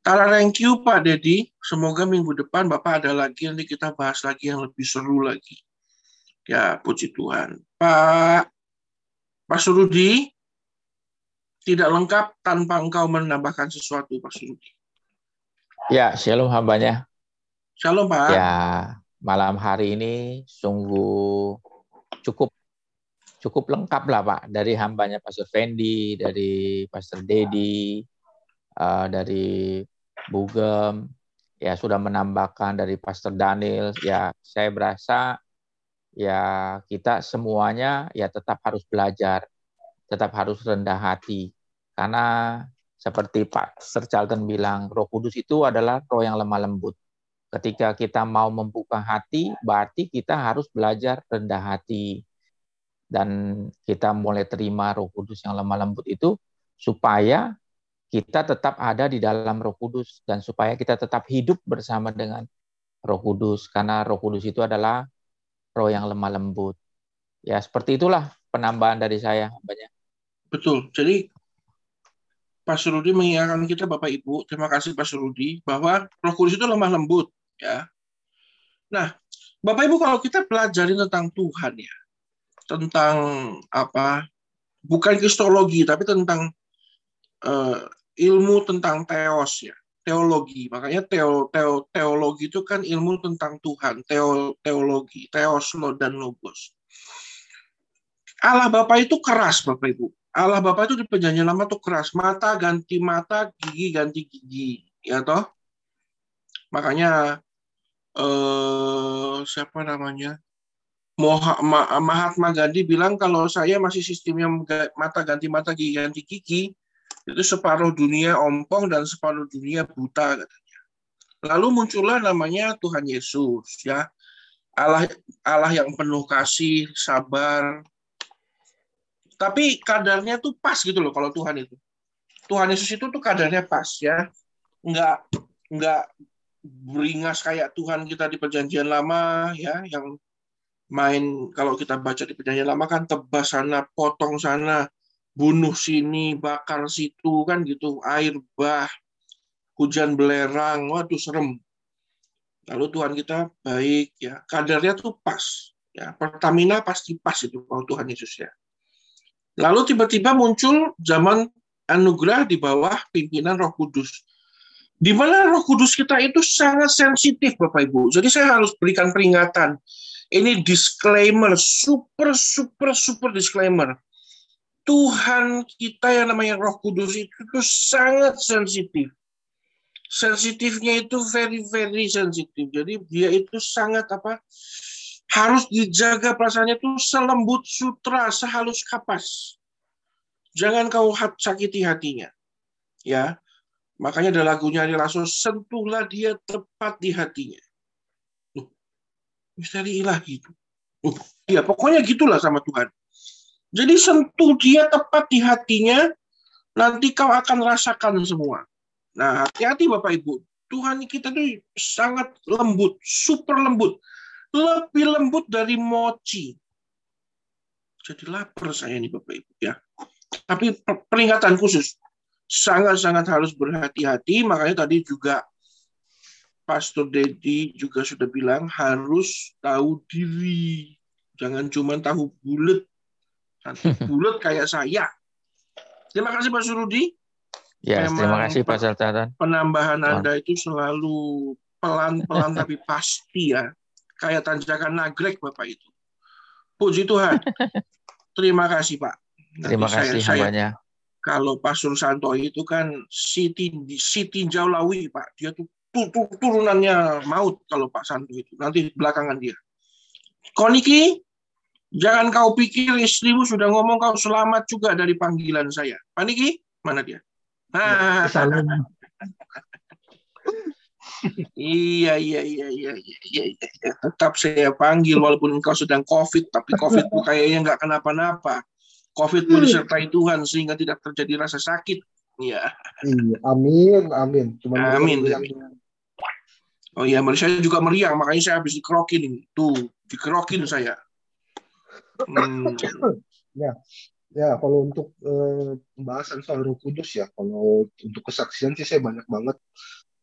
Tara thank you Pak Dedi. Semoga minggu depan Bapak ada lagi nanti kita bahas lagi yang lebih seru lagi. Ya puji Tuhan. Pak Pak Surudi tidak lengkap tanpa engkau menambahkan sesuatu Pak Surudi. Ya, shalom hambanya. Shalom Pak. Ya, malam hari ini sungguh cukup cukup lengkap lah Pak dari hambanya Pastor Fendi, dari Pastor Dedi, uh, dari Bugem, ya sudah menambahkan dari Pastor Daniel. Ya saya berasa ya kita semuanya ya tetap harus belajar, tetap harus rendah hati karena seperti Pak Sir bilang, Roh Kudus itu adalah roh yang lemah lembut. Ketika kita mau membuka hati, berarti kita harus belajar rendah hati. Dan kita mulai terima roh kudus yang lemah lembut itu supaya kita tetap ada di dalam roh kudus dan supaya kita tetap hidup bersama dengan roh kudus. Karena roh kudus itu adalah roh yang lemah lembut. Ya seperti itulah penambahan dari saya. Banyak. Betul. Jadi Pak Surudi mengingatkan kita Bapak Ibu, terima kasih Pak Surudi, bahwa roh kudus itu lemah lembut ya. Nah, Bapak Ibu kalau kita pelajari tentang Tuhan ya, tentang apa? Bukan kristologi tapi tentang uh, ilmu tentang teos ya, teologi. Makanya teo, teo, teologi itu kan ilmu tentang Tuhan, teo, teologi, teos lo dan logos. Allah Bapa itu keras Bapak Ibu. Allah Bapa itu di perjanjian lama tuh keras. Mata ganti mata, gigi ganti gigi. Ya toh? Makanya eh, siapa namanya Mahatma Gandhi bilang kalau saya masih sistemnya mata ganti mata gigi ganti gigi itu separuh dunia ompong dan separuh dunia buta katanya. Lalu muncullah namanya Tuhan Yesus ya. Allah Allah yang penuh kasih, sabar. Tapi kadarnya tuh pas gitu loh kalau Tuhan itu. Tuhan Yesus itu tuh kadarnya pas ya. Enggak enggak beringas kayak Tuhan kita di perjanjian lama ya yang main kalau kita baca di perjanjian lama kan tebas sana potong sana bunuh sini bakar situ kan gitu. Air bah hujan belerang waduh serem. Lalu Tuhan kita baik ya. Kadarnya tuh pas ya. Pertamina pasti pas itu kalau Tuhan Yesus ya. Lalu tiba-tiba muncul zaman anugerah di bawah pimpinan Roh Kudus. Di mana roh kudus kita itu sangat sensitif Bapak Ibu. Jadi saya harus berikan peringatan. Ini disclaimer, super, super, super disclaimer. Tuhan kita yang namanya roh kudus itu, itu sangat sensitif. Sensitifnya itu very, very sensitif. Jadi dia itu sangat apa? Harus dijaga perasaannya itu selembut sutra, sehalus kapas. Jangan kau sakiti hatinya. Ya, Makanya ada lagunya Ari Lasso, sentuhlah dia tepat di hatinya. Misteri ilahi itu. Ya pokoknya gitulah sama Tuhan. Jadi sentuh dia tepat di hatinya, nanti kau akan rasakan semua. Nah, hati-hati Bapak Ibu. Tuhan kita itu sangat lembut, super lembut. Lebih lembut dari mochi. Jadi lapar saya nih Bapak Ibu ya. Tapi peringatan khusus, sangat-sangat harus berhati-hati. Makanya tadi juga Pastor Dedi juga sudah bilang harus tahu diri. Jangan cuma tahu bulat. Nanti bulat kayak saya. Terima kasih Pak Surudi. Ya, Memang terima kasih Pak Sultan. Penambahan Anda itu selalu pelan-pelan tapi pasti ya. Kayak tanjakan nagrek Bapak itu. Puji Tuhan. Terima kasih Pak. Nanti terima kasih saya, saya, kalau Pak Santo itu kan Siti Siti Jaulawi Pak, dia tuh turunannya maut kalau Pak Santo itu. Nanti belakangan dia. Koniki, jangan kau pikir istrimu sudah ngomong kau selamat juga dari panggilan saya. Pak Niki, mana dia? Ah. iya, iya, iya, iya, iya, iya, iya. Tetap saya panggil walaupun engkau sedang COVID, tapi COVID kayaknya nggak kenapa-napa. COVID pun hmm. disertai Tuhan sehingga tidak terjadi rasa sakit. Ya. Iya, amin, amin. Cuma amin. Oh iya, saya juga meriang, makanya saya habis dikerokin ini. Tuh, dikerokin saya. Hmm. Ya, ya kalau untuk eh, pembahasan soal Roh Kudus ya, kalau untuk kesaksian sih saya banyak banget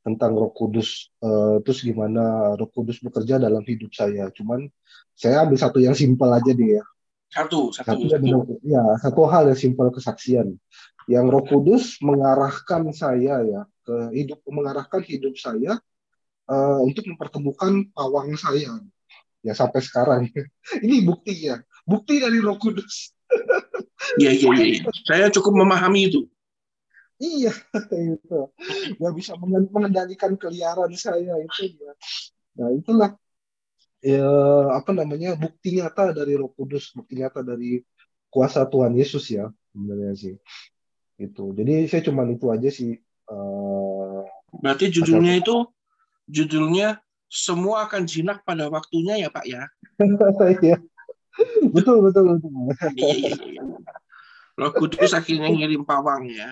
tentang Roh Kudus. Eh, terus gimana Roh Kudus bekerja dalam hidup saya. Cuman saya ambil satu yang simpel aja deh ya. Satu, satu, satu. satu. Ya, satu hal yang simpel kesaksian. Yang Roh Kudus mengarahkan saya ya ke hidup, mengarahkan hidup saya uh, untuk mempertemukan pawang saya. Ya sampai sekarang. Ini buktinya. bukti dari Roh Kudus. Iya, iya, iya. Saya cukup memahami itu. Iya, itu. Ya bisa mengendalikan keliaran saya itu ya. Nah, itulah ya apa namanya bukti nyata dari Roh Kudus, bukti nyata dari kuasa Tuhan Yesus ya sebenarnya sih. Itu. Jadi saya cuma itu aja sih. Uh, Berarti judulnya itu judulnya semua akan jinak pada waktunya ya Pak ya. Iya. betul betul betul. Iya, iya, iya. Kudus akhirnya ngirim pawang ya.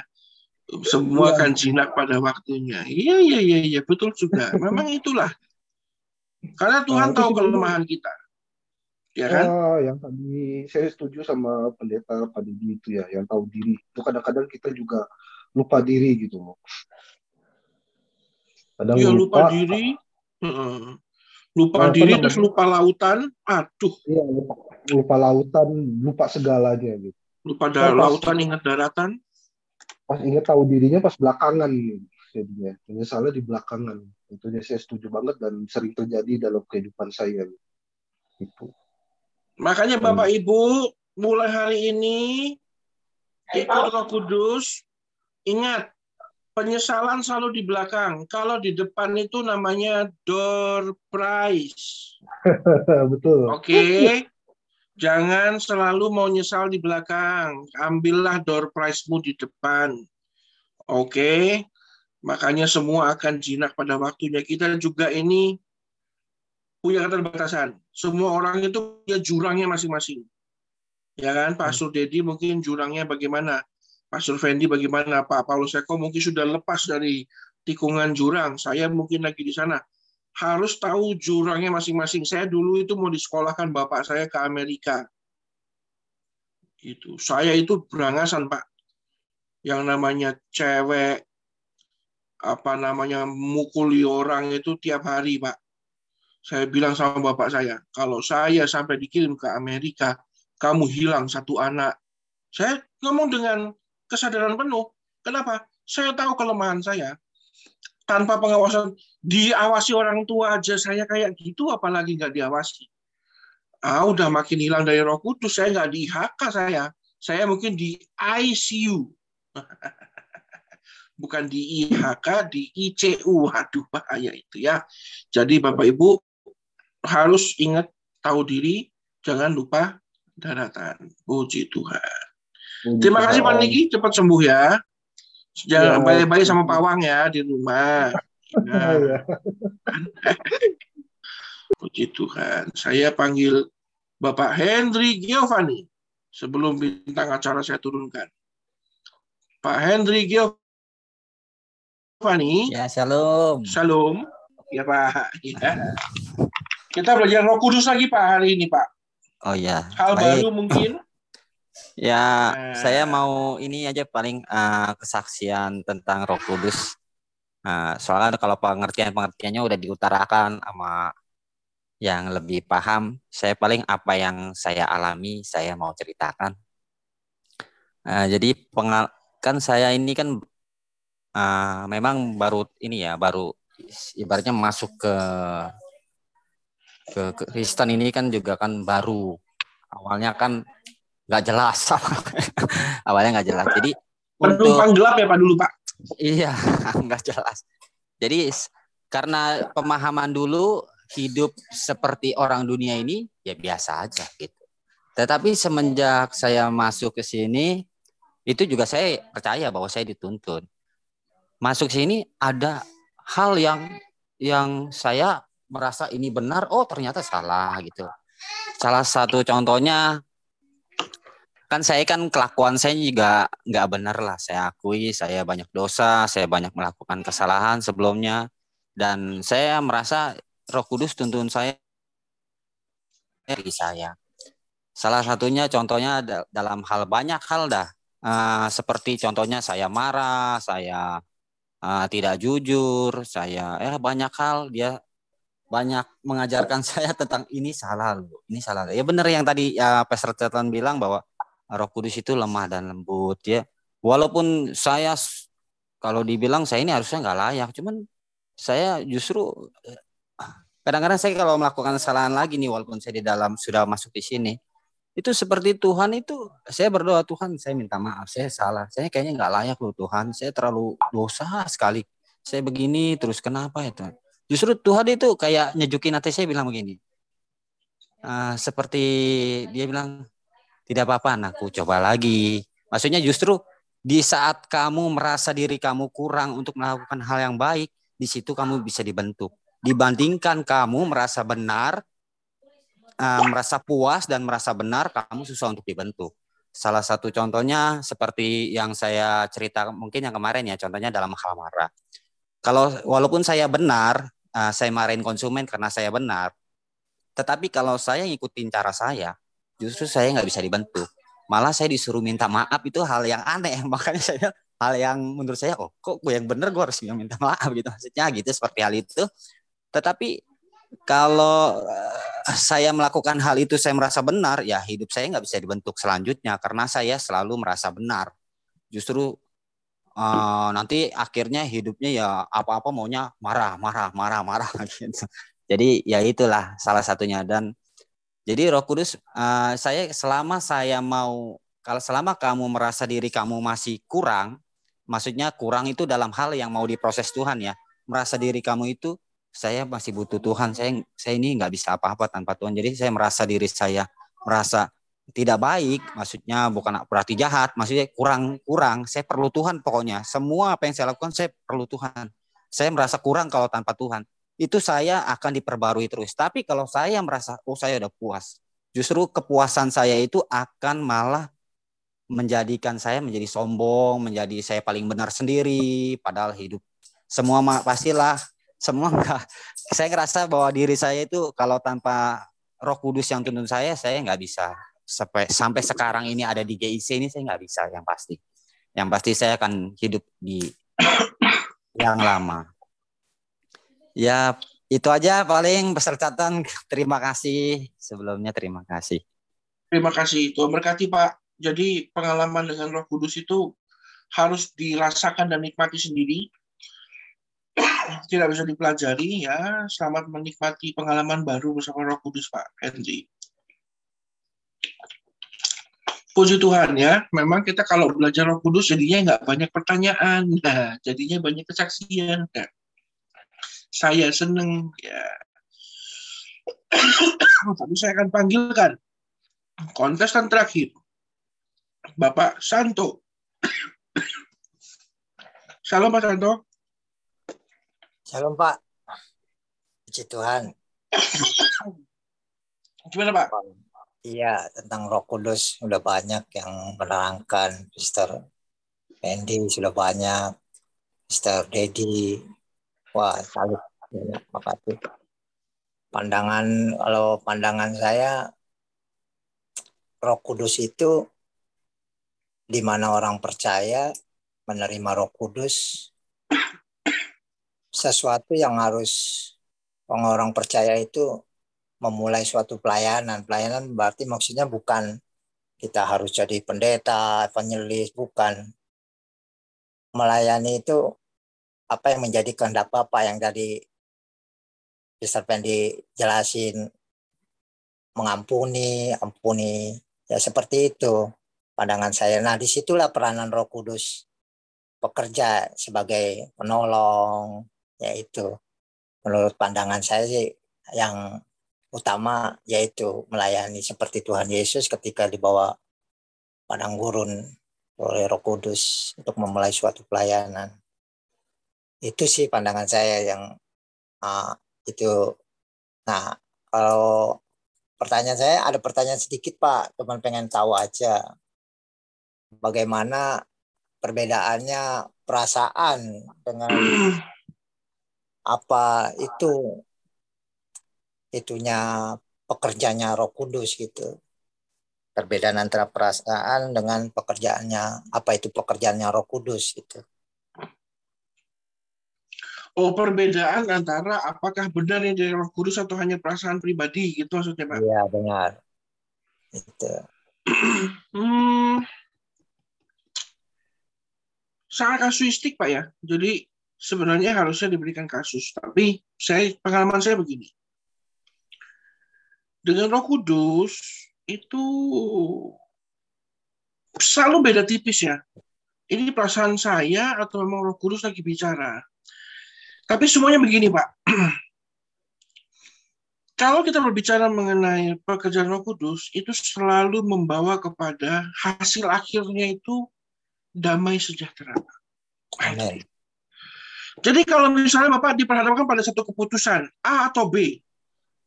Semua akan jinak pada waktunya. Iya iya iya iya betul juga. Memang itulah. Karena Tuhan nah, tahu kelemahan kita. Ya kan? Oh, yang tadi saya setuju sama pendeta Pak Didi itu ya, yang tahu diri. Itu kadang-kadang kita juga lupa diri gitu Kadang ya, lupa, lupa diri, lupa nah, diri terus lupa lautan, aduh. Iya, lupa, lupa lautan, lupa segalanya gitu. Lupa dar nah, lautan, ingat daratan. Pas ingat tahu dirinya pas belakangan gitu, jadinya. Penyesalnya di belakangan. Itu saya setuju banget dan sering terjadi dalam kehidupan saya. Gitu. Makanya Bapak hmm. Ibu, mulai hari ini ikut Roh Kudus, ingat penyesalan selalu di belakang. Kalau di depan itu namanya door prize. Betul. Oke. Okay? Jangan selalu mau nyesal di belakang. Ambillah door prize-mu di depan. Oke. Okay? Makanya semua akan jinak pada waktunya. Kita juga ini punya keterbatasan. Semua orang itu punya jurangnya masing-masing. Ya kan, Pak Sur Dedi mungkin jurangnya bagaimana? Pak Survendi bagaimana Pak Paulus Eko mungkin sudah lepas dari tikungan jurang. Saya mungkin lagi di sana. Harus tahu jurangnya masing-masing. Saya dulu itu mau disekolahkan bapak saya ke Amerika. Itu. Saya itu berangasan, Pak. Yang namanya cewek apa namanya mukuli orang itu tiap hari, Pak. Saya bilang sama bapak saya, kalau saya sampai dikirim ke Amerika, kamu hilang satu anak. Saya ngomong dengan kesadaran penuh. Kenapa? Saya tahu kelemahan saya. Tanpa pengawasan, diawasi orang tua aja saya kayak gitu, apalagi nggak diawasi. Ah, udah makin hilang dari roh kudus, saya nggak di IHK saya. Saya mungkin di ICU. Bukan di IHK, di ICU. Aduh, bahaya itu ya. Jadi Bapak Ibu harus ingat tahu diri, jangan lupa daratan. Puji Tuhan. Terima kasih Pak Niki, cepat sembuh ya. Jangan ya. baik-baik sama pawang ya di rumah. Ya. Puji Tuhan. Saya panggil Bapak Henry Giovanni sebelum bintang acara saya turunkan. Pak Henry Giovanni. Ya, shalom. Shalom. Ya, Pak. Ya. Kita belajar Roh Kudus lagi Pak hari ini, Pak. Oh ya. Hal Baik. baru mungkin. Ya, nah. saya mau ini aja paling uh, kesaksian tentang Roh Kudus. Uh, soalnya kalau pengertian-pengertiannya udah diutarakan sama yang lebih paham, saya paling apa yang saya alami saya mau ceritakan. Uh, jadi pengal kan saya ini kan uh, memang baru ini ya, baru ibaratnya masuk ke ke Kristen ini kan juga kan baru. Awalnya kan nggak jelas. Awalnya nggak jelas. Jadi penumpang gelap ya pak dulu pak? Iya nggak jelas. Jadi karena pemahaman dulu hidup seperti orang dunia ini ya biasa aja gitu. Tetapi semenjak saya masuk ke sini itu juga saya percaya bahwa saya dituntun. Masuk sini ada hal yang yang saya merasa ini benar oh ternyata salah gitu. Salah satu contohnya kan saya kan kelakuan saya juga nggak benar lah. Saya akui saya banyak dosa saya banyak melakukan kesalahan sebelumnya. Dan saya merasa Roh Kudus tuntun saya dari saya. Salah satunya contohnya dalam hal banyak hal dah. Uh, seperti contohnya saya marah saya uh, tidak jujur saya ya banyak hal. Dia banyak mengajarkan saya tentang ini salah loh ini salah. Ya benar yang tadi ya Pastor Cetan bilang bahwa Roh Kudus itu lemah dan lembut ya. Walaupun saya kalau dibilang saya ini harusnya nggak layak, cuman saya justru kadang-kadang saya kalau melakukan kesalahan lagi nih walaupun saya di dalam sudah masuk di sini itu seperti Tuhan itu saya berdoa Tuhan saya minta maaf saya salah saya kayaknya nggak layak loh Tuhan saya terlalu dosa sekali saya begini terus kenapa itu justru Tuhan itu kayak nyejukin hati saya bilang begini uh, seperti dia bilang tidak apa-apa anakku coba lagi maksudnya justru di saat kamu merasa diri kamu kurang untuk melakukan hal yang baik di situ kamu bisa dibentuk dibandingkan kamu merasa benar uh, merasa puas dan merasa benar, kamu susah untuk dibentuk. Salah satu contohnya seperti yang saya cerita mungkin yang kemarin ya, contohnya dalam hal marah. Kalau walaupun saya benar, uh, saya marahin konsumen karena saya benar, tetapi kalau saya ngikutin cara saya, justru saya nggak bisa dibentuk. Malah saya disuruh minta maaf itu hal yang aneh, makanya saya hal yang menurut saya, oh kok gue yang benar gue harus minta maaf gitu maksudnya gitu seperti hal itu. Tetapi kalau uh, saya melakukan hal itu saya merasa benar, ya hidup saya nggak bisa dibentuk selanjutnya karena saya selalu merasa benar. Justru uh, nanti akhirnya hidupnya ya apa-apa maunya marah, marah, marah, marah gitu. Jadi ya itulah salah satunya dan jadi Roh Kudus uh, saya selama saya mau kalau selama kamu merasa diri kamu masih kurang, maksudnya kurang itu dalam hal yang mau diproses Tuhan ya. Merasa diri kamu itu saya masih butuh Tuhan. Saya saya ini nggak bisa apa-apa tanpa Tuhan. Jadi saya merasa diri saya merasa tidak baik, maksudnya bukan berarti jahat, maksudnya kurang kurang. Saya perlu Tuhan pokoknya. Semua apa yang saya lakukan saya perlu Tuhan. Saya merasa kurang kalau tanpa Tuhan. Itu saya akan diperbarui terus. Tapi kalau saya merasa oh saya udah puas, justru kepuasan saya itu akan malah menjadikan saya menjadi sombong, menjadi saya paling benar sendiri, padahal hidup semua pastilah semua enggak. Saya ngerasa bahwa diri saya itu kalau tanpa Roh Kudus yang tuntun saya, saya nggak bisa. Sampai sampai sekarang ini ada di GIC ini saya nggak bisa yang pasti. Yang pasti saya akan hidup di yang lama. Ya itu aja paling pesertatan. Terima kasih sebelumnya terima kasih. Terima kasih Tuhan berkati Pak. Jadi pengalaman dengan Roh Kudus itu harus dirasakan dan nikmati sendiri tidak bisa dipelajari ya. Selamat menikmati pengalaman baru bersama Roh Kudus Pak Henry. Puji Tuhan ya, memang kita kalau belajar Roh Kudus jadinya nggak banyak pertanyaan, nah jadinya banyak kesaksian. Nah, saya seneng ya. Tapi saya akan panggilkan kontestan terakhir, Bapak Santo. Salam Pak Santo. Shalom Pak. Puji Tuhan. Gimana Pak? Iya, tentang Roh Kudus sudah banyak yang menerangkan. Mister Andy sudah banyak. Mister Dedi. Wah, salut. Banyak makasih. Pandangan, kalau pandangan saya, Roh Kudus itu di mana orang percaya menerima Roh Kudus sesuatu yang harus orang-orang percaya itu memulai suatu pelayanan. Pelayanan berarti maksudnya bukan kita harus jadi pendeta, evangelis, bukan. Melayani itu apa yang menjadi kehendak Bapak yang tadi Mr. Pendi jelasin mengampuni, ampuni, ya seperti itu pandangan saya. Nah di situlah peranan Roh Kudus bekerja sebagai penolong, yaitu menurut pandangan saya sih yang utama yaitu melayani seperti Tuhan Yesus ketika dibawa padang gurun oleh Roh Kudus untuk memulai suatu pelayanan. Itu sih pandangan saya yang uh, itu. Nah, kalau pertanyaan saya ada pertanyaan sedikit Pak, teman pengen tahu aja bagaimana perbedaannya perasaan dengan apa itu itunya pekerjaannya Roh Kudus gitu. Perbedaan antara perasaan dengan pekerjaannya apa itu pekerjaannya Roh Kudus gitu. Oh, perbedaan antara apakah benar yang dari Roh Kudus atau hanya perasaan pribadi gitu maksudnya, Pak? Iya, benar. Itu. hmm, sangat kasuistik, Pak ya. Jadi sebenarnya harusnya diberikan kasus. Tapi saya pengalaman saya begini. Dengan Roh Kudus itu selalu beda tipis ya. Ini perasaan saya atau memang Roh Kudus lagi bicara. Tapi semuanya begini, Pak. Kalau kita berbicara mengenai pekerjaan Roh Kudus, itu selalu membawa kepada hasil akhirnya itu damai sejahtera. Amen. Jadi kalau misalnya Bapak diperhadapkan pada satu keputusan A atau B,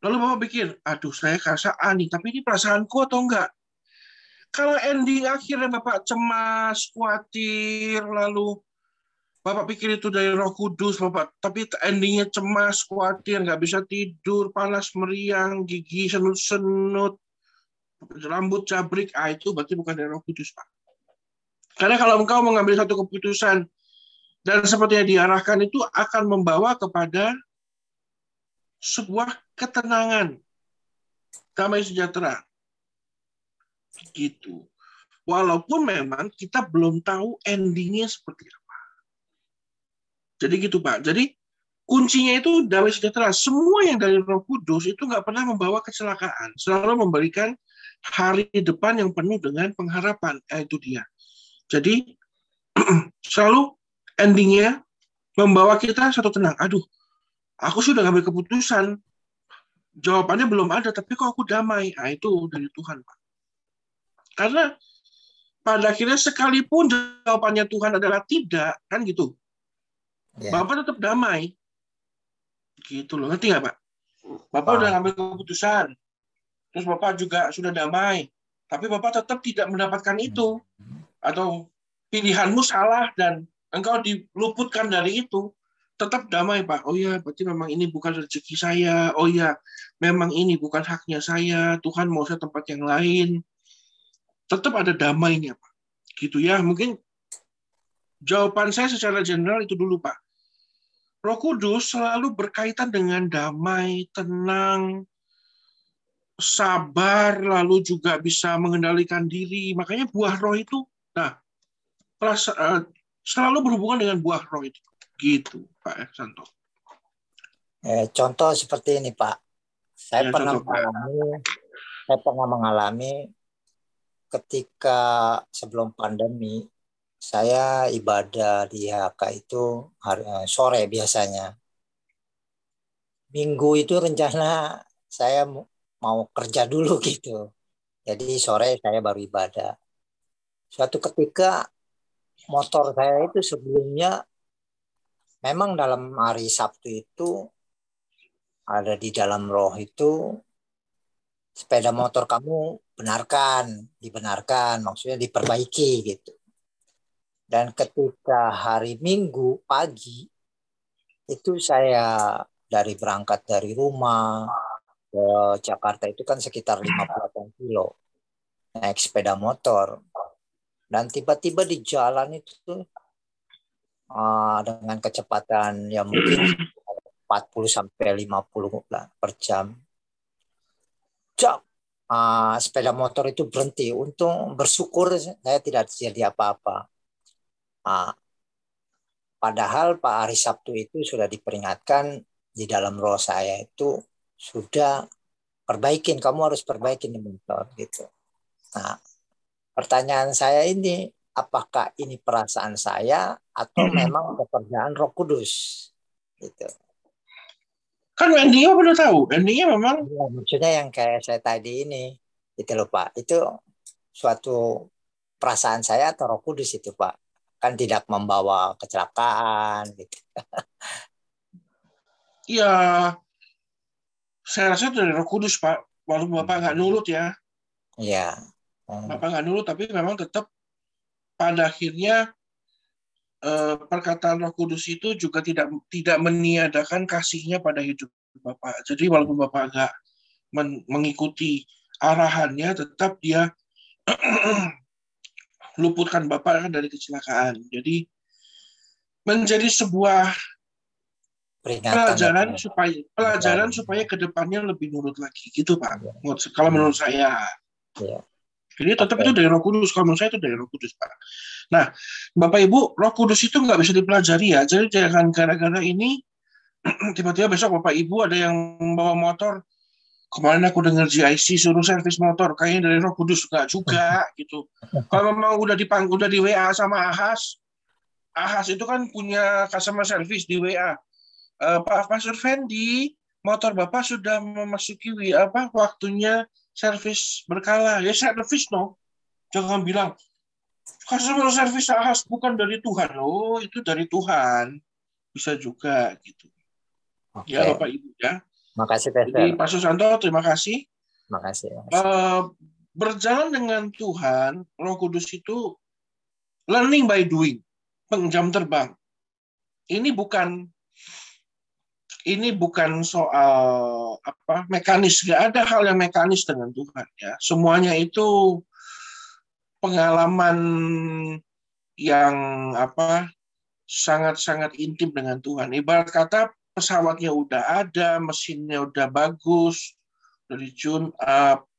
lalu Bapak pikir, aduh saya rasa A nih, tapi ini perasaanku atau enggak? Kalau ending akhirnya Bapak cemas, khawatir, lalu Bapak pikir itu dari roh kudus, Bapak, tapi endingnya cemas, khawatir, nggak bisa tidur, panas meriang, gigi senut-senut, rambut cabrik, ah itu berarti bukan dari roh kudus, Pak. Karena kalau engkau mengambil satu keputusan dan seperti yang diarahkan itu akan membawa kepada sebuah ketenangan, damai sejahtera gitu. Walaupun memang kita belum tahu endingnya seperti apa. Jadi gitu Pak. Jadi kuncinya itu damai sejahtera. Semua yang dari Roh Kudus itu nggak pernah membawa kecelakaan. Selalu memberikan hari depan yang penuh dengan pengharapan. Eh, itu dia. Jadi selalu endingnya membawa kita satu tenang. Aduh, aku sudah ngambil keputusan. Jawabannya belum ada, tapi kok aku damai. Nah, itu dari Tuhan, Pak. Karena pada akhirnya sekalipun jawabannya Tuhan adalah tidak, kan gitu. Ya. Bapak tetap damai. Gitu loh, ngerti nggak Pak? Bapak oh. udah ngambil keputusan. Terus Bapak juga sudah damai. Tapi Bapak tetap tidak mendapatkan itu. Atau pilihanmu salah dan engkau diluputkan dari itu. Tetap damai Pak. Oh ya, berarti memang ini bukan rezeki saya. Oh ya, memang ini bukan haknya saya. Tuhan mau saya tempat yang lain tetap ada damainya, Pak. Gitu ya. Mungkin jawaban saya secara general itu dulu, Pak. Roh Kudus selalu berkaitan dengan damai, tenang, sabar, lalu juga bisa mengendalikan diri. Makanya buah roh itu, nah, uh, selalu berhubungan dengan buah roh itu. Gitu, Pak Santo. Eh, contoh seperti ini, Pak. Saya ya, pernah contoh, mengalami, saya pernah mengalami ketika sebelum pandemi saya ibadah di HK itu hari, eh, sore biasanya. Minggu itu rencana saya mau kerja dulu gitu. Jadi sore saya baru ibadah. Suatu ketika motor saya itu sebelumnya memang dalam hari Sabtu itu ada di dalam roh itu sepeda motor kamu benarkan, dibenarkan, maksudnya diperbaiki gitu. Dan ketika hari Minggu pagi itu saya dari berangkat dari rumah ke Jakarta itu kan sekitar 58 kilo naik sepeda motor dan tiba-tiba di jalan itu uh, dengan kecepatan yang mungkin 40 sampai 50 per jam jam uh, sepeda motor itu berhenti. Untung bersyukur saya tidak terjadi apa-apa. Uh, padahal Pak hari Sabtu itu sudah diperingatkan di dalam roh saya itu sudah perbaikin, kamu harus perbaikin di motor gitu. Nah, pertanyaan saya ini, apakah ini perasaan saya atau memang pekerjaan Roh Kudus? Gitu. Kan endingnya udah tahu. Endingnya memang. Ya, maksudnya yang kayak saya tadi ini. Itu loh Pak. Itu suatu perasaan saya atau roh kudus itu Pak. Kan tidak membawa kecelakaan gitu. Iya. Saya rasa itu dari roh kudus Pak. Walaupun Bapak nggak nurut ya. Iya. Hmm. Bapak nggak nurut tapi memang tetap pada akhirnya Eh, perkataan Roh Kudus itu juga tidak tidak meniadakan kasihnya pada hidup Bapak. Jadi walaupun Bapak agak mengikuti arahannya, tetap dia luputkan Bapak dari kecelakaan. Jadi menjadi sebuah Peringatan pelajaran ya. supaya pelajaran ya. supaya ke depannya lebih nurut lagi, gitu Pak. Ya. Kalau menurut saya. Ya. Jadi tetap okay. itu dari Roh Kudus. Kalau menurut saya itu dari Roh Kudus, Pak. Nah, Bapak Ibu, Roh Kudus itu nggak bisa dipelajari ya. Jadi jangan gara-gara ini tiba-tiba besok Bapak Ibu ada yang bawa motor kemarin aku dengar GIC suruh servis motor kayaknya dari Roh Kudus enggak juga gitu. Kalau memang udah dipang udah di WA sama Ahas Ahas itu kan punya customer service di WA uh, Pak Pastor Fendi motor Bapak sudah memasuki apa waktunya servis berkala. Ya servis no. Jangan bilang customer service Ahas bukan dari Tuhan. Oh itu dari Tuhan. Bisa juga gitu. Okay. ya Bapak Ibu ya Makasih, Pastor. Jadi Pak Susanto, terima kasih. Makasih. makasih. Uh, berjalan dengan Tuhan, Roh Kudus itu learning by doing, pengjam terbang. Ini bukan ini bukan soal apa mekanis, gak ada hal yang mekanis dengan Tuhan ya. Semuanya itu pengalaman yang apa sangat-sangat intim dengan Tuhan. Ibarat kata pesawatnya udah ada, mesinnya udah bagus, udah di tune up,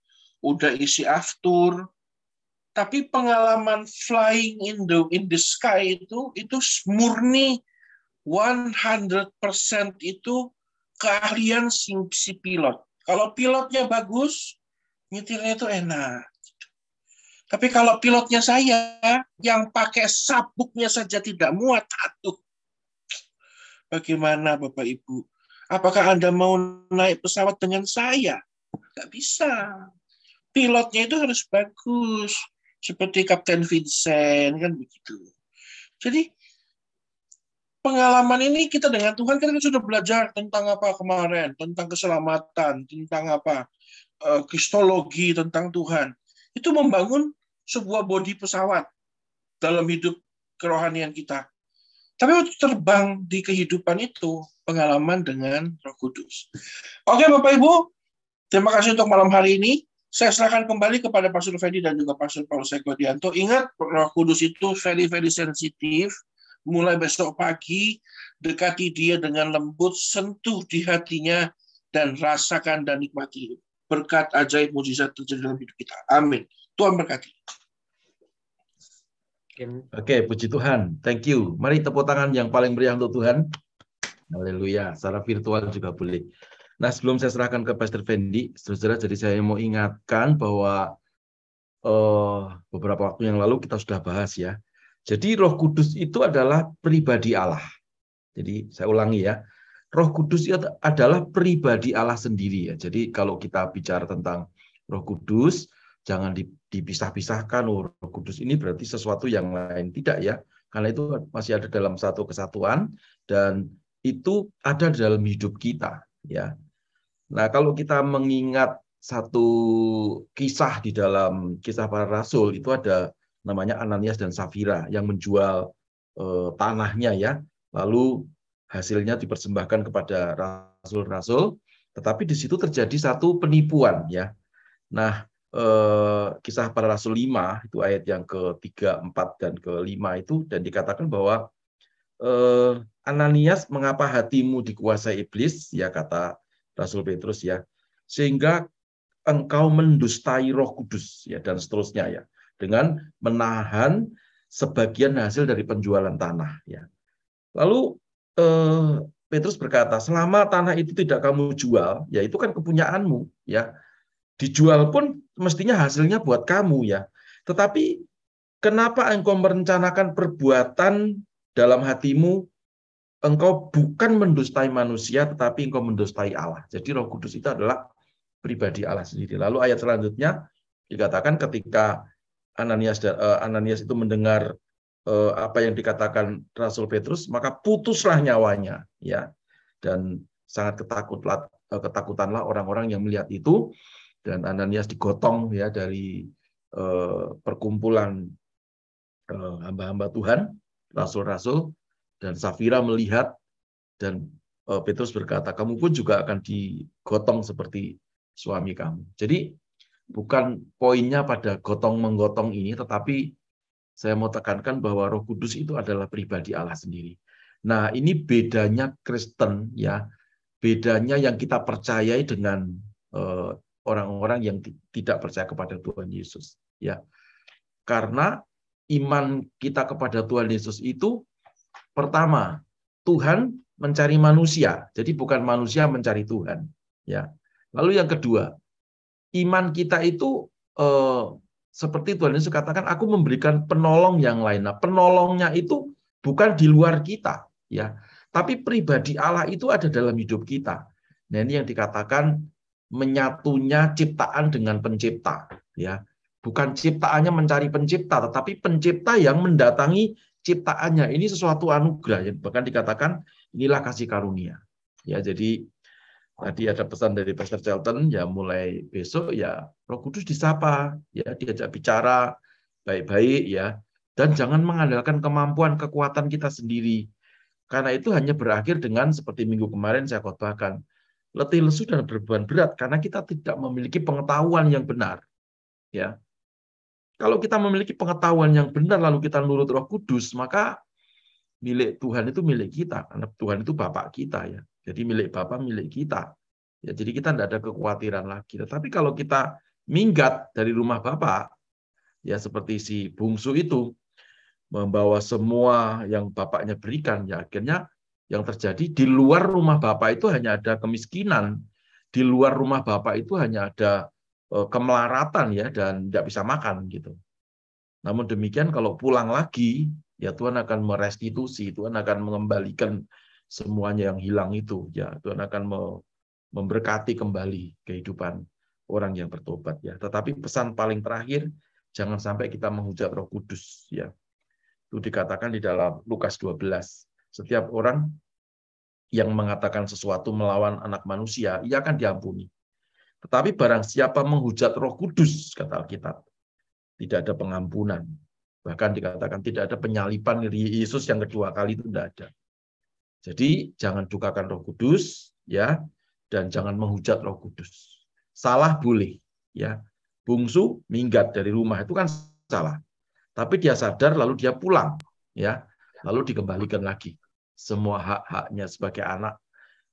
udah isi aftur, tapi pengalaman flying in the in the sky itu itu murni 100% itu keahlian si, si pilot. Kalau pilotnya bagus, nyetirnya itu enak. Tapi kalau pilotnya saya yang pakai sabuknya saja tidak muat, aduh, Bagaimana Bapak Ibu? Apakah Anda mau naik pesawat dengan saya? Tidak bisa. Pilotnya itu harus bagus. Seperti Kapten Vincent, kan begitu. Jadi, pengalaman ini kita dengan Tuhan kita sudah belajar tentang apa kemarin, tentang keselamatan, tentang apa eh, kristologi tentang Tuhan. Itu membangun sebuah bodi pesawat dalam hidup kerohanian kita. Tapi waktu terbang di kehidupan itu pengalaman dengan Roh Kudus. Oke Bapak Ibu, terima kasih untuk malam hari ini. Saya serahkan kembali kepada Pastor Fedi dan juga Pastor Paulus Eko Dianto. Ingat, Roh Kudus itu very, very sensitif. Mulai besok pagi, dekati dia dengan lembut, sentuh di hatinya, dan rasakan dan nikmati. Berkat ajaib mujizat terjadi dalam hidup kita. Amin. Tuhan berkati. Oke, okay, puji Tuhan. Thank you. Mari tepuk tangan yang paling meriah untuk Tuhan. Haleluya. Secara virtual juga boleh. Nah, sebelum saya serahkan ke Pastor Fendi, saudara, jadi saya mau ingatkan bahwa uh, beberapa waktu yang lalu kita sudah bahas ya. Jadi Roh Kudus itu adalah pribadi Allah. Jadi saya ulangi ya. Roh Kudus itu adalah pribadi Allah sendiri ya. Jadi kalau kita bicara tentang Roh Kudus, jangan dipisah-pisahkan oh Roh Kudus ini berarti sesuatu yang lain. Tidak ya karena itu masih ada dalam satu kesatuan dan itu ada dalam hidup kita ya. Nah kalau kita mengingat satu kisah di dalam kisah para rasul itu ada namanya Ananias dan Safira yang menjual eh, tanahnya ya. Lalu hasilnya dipersembahkan kepada rasul-rasul tetapi di situ terjadi satu penipuan ya. Nah eh, kisah para rasul 5 itu ayat yang ke-3, 4 dan ke-5 itu dan dikatakan bahwa eh, Ananias mengapa hatimu dikuasai iblis? Ya kata Rasul Petrus ya. Sehingga engkau mendustai Roh Kudus ya dan seterusnya ya. Dengan menahan sebagian hasil dari penjualan tanah ya. Lalu eh, Petrus berkata, selama tanah itu tidak kamu jual, ya itu kan kepunyaanmu, ya. Dijual pun mestinya hasilnya buat kamu ya. Tetapi kenapa engkau merencanakan perbuatan dalam hatimu engkau bukan mendustai manusia tetapi engkau mendustai Allah. Jadi Roh Kudus itu adalah pribadi Allah sendiri. Lalu ayat selanjutnya dikatakan ketika Ananias uh, Ananias itu mendengar uh, apa yang dikatakan Rasul Petrus, maka putuslah nyawanya ya. Dan sangat ketakutlah uh, ketakutanlah orang-orang yang melihat itu dan Ananias digotong ya dari uh, perkumpulan uh, hamba-hamba Tuhan, rasul-rasul, dan Safira melihat dan uh, Petrus berkata, kamu pun juga akan digotong seperti suami kamu. Jadi bukan poinnya pada gotong menggotong ini, tetapi saya mau tekankan bahwa Roh Kudus itu adalah pribadi Allah sendiri. Nah, ini bedanya Kristen ya, bedanya yang kita percayai dengan orang-orang yang tidak percaya kepada Tuhan Yesus. Ya. Karena iman kita kepada Tuhan Yesus itu pertama Tuhan mencari manusia. Jadi bukan manusia mencari Tuhan. Ya. Lalu yang kedua, iman kita itu eh, seperti Tuhan Yesus katakan, aku memberikan penolong yang lain. Nah, penolongnya itu bukan di luar kita, ya, tapi pribadi Allah itu ada dalam hidup kita. Nah, ini yang dikatakan menyatunya ciptaan dengan pencipta, ya. Bukan ciptaannya mencari pencipta, tetapi pencipta yang mendatangi ciptaannya. Ini sesuatu anugerah, ya. bahkan dikatakan inilah kasih karunia. Ya, jadi Tadi ada pesan dari Pastor Charlton, ya mulai besok ya Roh Kudus disapa, ya diajak bicara baik-baik ya, dan jangan mengandalkan kemampuan kekuatan kita sendiri. Karena itu hanya berakhir dengan seperti minggu kemarin saya khotbahkan, letih lesu dan berbeban berat karena kita tidak memiliki pengetahuan yang benar. Ya. Kalau kita memiliki pengetahuan yang benar lalu kita nurut Roh Kudus, maka milik Tuhan itu milik kita karena Tuhan itu Bapak kita ya. Jadi milik Bapak, milik kita. Ya, jadi kita tidak ada kekhawatiran lagi. Tetapi kalau kita minggat dari rumah Bapak, ya seperti si bungsu itu, membawa semua yang Bapaknya berikan, ya akhirnya yang terjadi di luar rumah Bapak itu hanya ada kemiskinan, di luar rumah Bapak itu hanya ada e, kemelaratan ya dan tidak bisa makan gitu. Namun demikian kalau pulang lagi, ya Tuhan akan merestitusi, Tuhan akan mengembalikan semuanya yang hilang itu ya Tuhan akan memberkati kembali kehidupan orang yang bertobat ya. Tetapi pesan paling terakhir jangan sampai kita menghujat Roh Kudus ya. Itu dikatakan di dalam Lukas 12. Setiap orang yang mengatakan sesuatu melawan anak manusia, ia akan diampuni. Tetapi barang siapa menghujat Roh Kudus kata Alkitab, tidak ada pengampunan. Bahkan dikatakan tidak ada penyalipan Yesus yang kedua kali itu tidak ada. Jadi jangan dukakan Roh Kudus ya dan jangan menghujat Roh Kudus. Salah boleh ya. Bungsu minggat dari rumah itu kan salah. Tapi dia sadar lalu dia pulang ya. Lalu dikembalikan lagi semua hak-haknya sebagai anak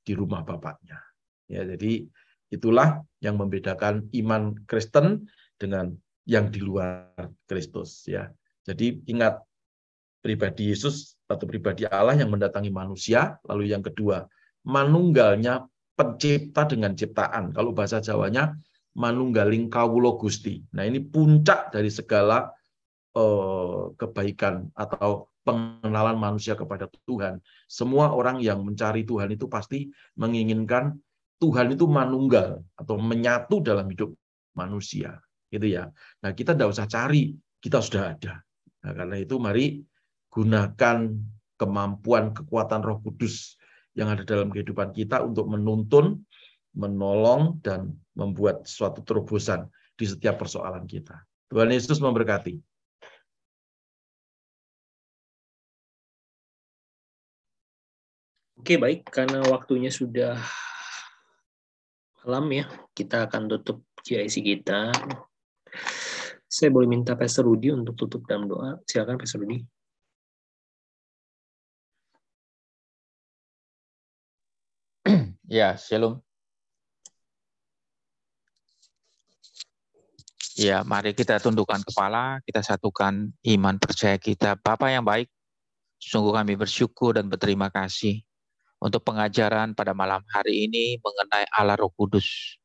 di rumah bapaknya. Ya, jadi itulah yang membedakan iman Kristen dengan yang di luar Kristus ya. Jadi ingat pribadi Yesus atau pribadi Allah yang mendatangi manusia, lalu yang kedua, manunggalnya pencipta dengan ciptaan. Kalau bahasa Jawanya, manunggaling kawulo gusti. Nah ini puncak dari segala kebaikan atau pengenalan manusia kepada Tuhan. Semua orang yang mencari Tuhan itu pasti menginginkan Tuhan itu manunggal atau menyatu dalam hidup manusia. Gitu ya. Nah kita tidak usah cari, kita sudah ada. Nah, karena itu mari gunakan kemampuan kekuatan Roh Kudus yang ada dalam kehidupan kita untuk menuntun, menolong dan membuat suatu terobosan di setiap persoalan kita. Tuhan Yesus memberkati. Oke, baik. Karena waktunya sudah malam ya, kita akan tutup GIC kita. Saya boleh minta Pastor Rudi untuk tutup dalam doa. Silakan Pastor Rudi. Ya, shalom. Ya, mari kita tundukkan kepala, kita satukan iman percaya kita. Bapak yang baik, sungguh kami bersyukur dan berterima kasih untuk pengajaran pada malam hari ini mengenai Allah Roh Kudus.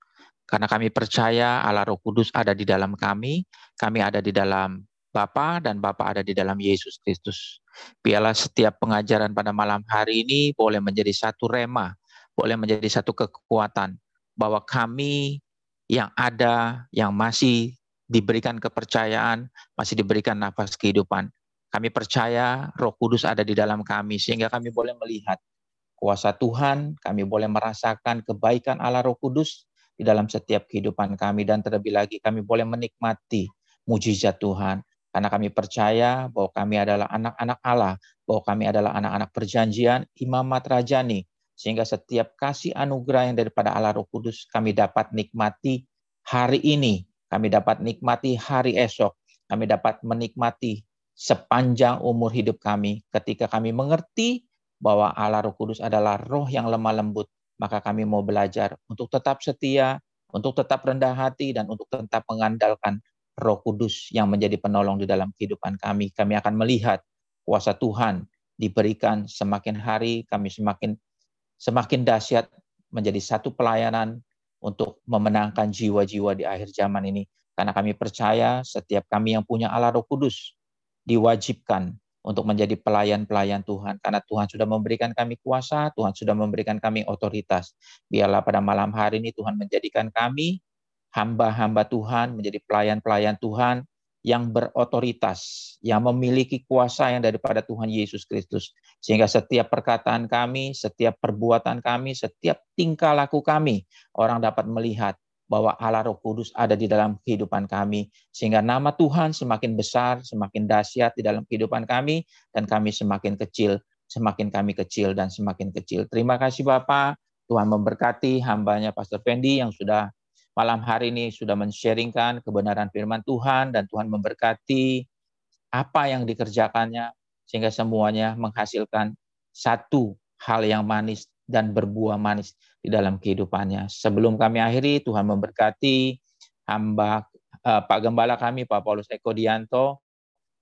Karena kami percaya Allah Roh Kudus ada di dalam kami, kami ada di dalam Bapa dan Bapa ada di dalam Yesus Kristus. Biarlah setiap pengajaran pada malam hari ini boleh menjadi satu rema boleh menjadi satu kekuatan bahwa kami yang ada, yang masih diberikan kepercayaan, masih diberikan nafas kehidupan. Kami percaya Roh Kudus ada di dalam kami sehingga kami boleh melihat kuasa Tuhan, kami boleh merasakan kebaikan Allah Roh Kudus di dalam setiap kehidupan kami. Dan terlebih lagi kami boleh menikmati mujizat Tuhan. Karena kami percaya bahwa kami adalah anak-anak Allah, bahwa kami adalah anak-anak perjanjian, imamat rajani, sehingga setiap kasih anugerah yang daripada Allah Roh Kudus kami dapat nikmati hari ini, kami dapat nikmati hari esok, kami dapat menikmati sepanjang umur hidup kami ketika kami mengerti bahwa Allah Roh Kudus adalah roh yang lemah lembut, maka kami mau belajar untuk tetap setia, untuk tetap rendah hati, dan untuk tetap mengandalkan Roh Kudus yang menjadi penolong di dalam kehidupan kami. Kami akan melihat kuasa Tuhan diberikan semakin hari kami semakin semakin dahsyat menjadi satu pelayanan untuk memenangkan jiwa-jiwa di akhir zaman ini. Karena kami percaya setiap kami yang punya Allah Roh Kudus diwajibkan untuk menjadi pelayan-pelayan Tuhan. Karena Tuhan sudah memberikan kami kuasa, Tuhan sudah memberikan kami otoritas. Biarlah pada malam hari ini Tuhan menjadikan kami hamba-hamba Tuhan, menjadi pelayan-pelayan Tuhan yang berotoritas, yang memiliki kuasa yang daripada Tuhan Yesus Kristus. Sehingga setiap perkataan kami, setiap perbuatan kami, setiap tingkah laku kami, orang dapat melihat bahwa Allah Roh Kudus ada di dalam kehidupan kami, sehingga nama Tuhan semakin besar, semakin dahsyat di dalam kehidupan kami, dan kami semakin kecil, semakin kami kecil dan semakin kecil. Terima kasih Bapak, Tuhan memberkati hambanya Pastor Fendi yang sudah malam hari ini sudah men-sharingkan kebenaran firman Tuhan, dan Tuhan memberkati apa yang dikerjakannya, sehingga semuanya menghasilkan satu hal yang manis dan berbuah manis di dalam kehidupannya. Sebelum kami akhiri, Tuhan memberkati hamba uh, Pak Gembala kami, Pak Paulus Eko Dianto.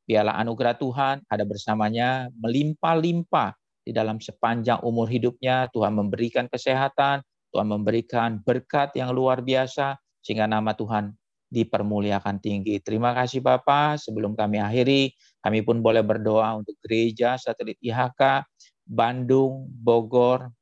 Biarlah anugerah Tuhan ada bersamanya melimpah-limpah di dalam sepanjang umur hidupnya. Tuhan memberikan kesehatan, Tuhan memberikan berkat yang luar biasa, sehingga nama Tuhan dipermuliakan tinggi. Terima kasih Bapak. Sebelum kami akhiri, kami pun boleh berdoa untuk gereja satelit IHK, Bandung, Bogor,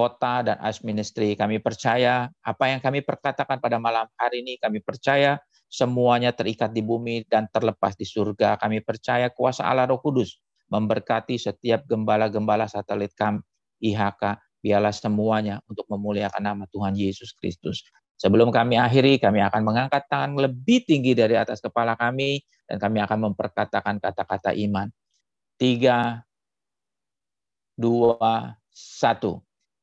kota dan as ministry. Kami percaya apa yang kami perkatakan pada malam hari ini, kami percaya semuanya terikat di bumi dan terlepas di surga. Kami percaya kuasa Allah Roh Kudus memberkati setiap gembala-gembala satelit kami IHK. Biarlah semuanya untuk memuliakan nama Tuhan Yesus Kristus. Sebelum kami akhiri, kami akan mengangkat tangan lebih tinggi dari atas kepala kami dan kami akan memperkatakan kata-kata iman. Tiga, dua, satu.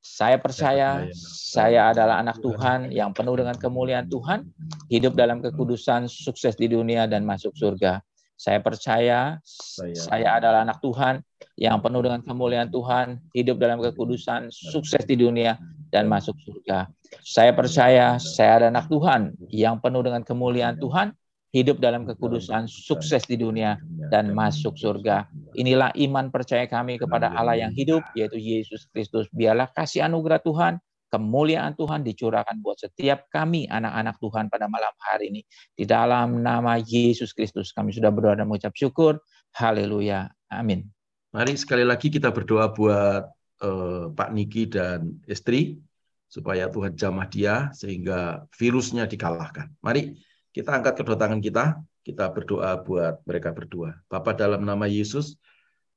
Saya percaya saya adalah anak Tuhan yang penuh dengan kemuliaan Tuhan, hidup dalam kekudusan, sukses di dunia, dan masuk surga. Saya percaya saya adalah anak Tuhan yang penuh dengan kemuliaan Tuhan, hidup dalam kekudusan, sukses di dunia, dan masuk surga. Saya percaya saya adalah anak Tuhan yang penuh dengan kemuliaan Tuhan, hidup dalam kekudusan, sukses di dunia, dan masuk surga. Inilah iman percaya kami kepada Allah yang hidup, yaitu Yesus Kristus. Biarlah kasih anugerah Tuhan, kemuliaan Tuhan dicurahkan buat setiap kami anak-anak Tuhan pada malam hari ini. Di dalam nama Yesus Kristus kami sudah berdoa dan mengucap syukur. Haleluya. Amin. Mari sekali lagi kita berdoa buat uh, Pak Niki dan istri supaya Tuhan jamah dia sehingga virusnya dikalahkan. Mari kita angkat kedua tangan kita, kita berdoa buat mereka berdua. Bapak dalam nama Yesus,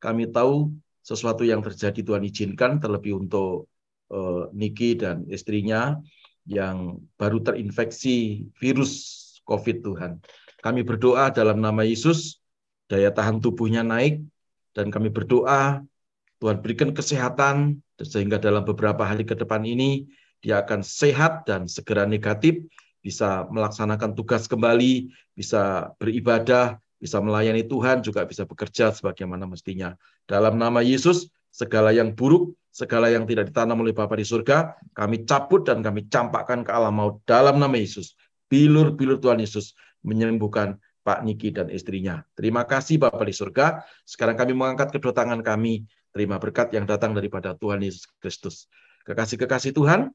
kami tahu sesuatu yang terjadi Tuhan izinkan terlebih untuk uh, Niki dan istrinya yang baru terinfeksi virus COVID Tuhan. Kami berdoa dalam nama Yesus, daya tahan tubuhnya naik, dan kami berdoa Tuhan berikan kesehatan, sehingga dalam beberapa hari ke depan ini dia akan sehat dan segera negatif, bisa melaksanakan tugas kembali, bisa beribadah, bisa melayani Tuhan, juga bisa bekerja sebagaimana mestinya. Dalam nama Yesus, segala yang buruk, segala yang tidak ditanam oleh Bapa di surga, kami cabut dan kami campakkan ke alam maut dalam nama Yesus. Bilur-bilur Tuhan Yesus menyembuhkan Pak Niki dan istrinya. Terima kasih Bapak di surga. Sekarang kami mengangkat kedua tangan kami. Terima berkat yang datang daripada Tuhan Yesus Kristus. Kekasih-kekasih Tuhan,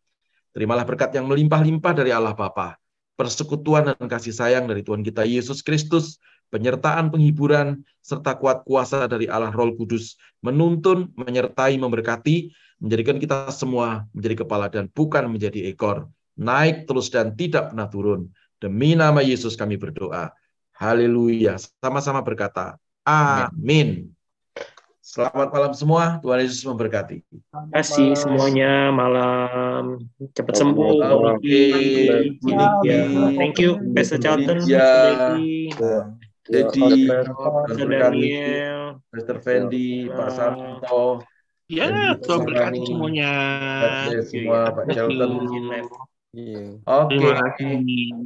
Terimalah berkat yang melimpah-limpah dari Allah Bapa, persekutuan dan kasih sayang dari Tuhan kita Yesus Kristus, penyertaan penghiburan, serta kuat kuasa dari Allah Roh Kudus, menuntun, menyertai, memberkati, menjadikan kita semua menjadi kepala dan bukan menjadi ekor, naik terus dan tidak pernah turun. Demi nama Yesus kami berdoa. Haleluya. Sama-sama berkata, amin. Selamat malam semua. Tuhan Yesus memberkati. Terima kasih semuanya. Malam. Cepat sembuh. Oke. Thank you, Pastor Charlton. Ya. Jadi, Pastor Daniel, Pastor Fendi, Pak Santo. Ya, Tuhan berkati semuanya. Semua, Pak Charlton. Oke. Terima.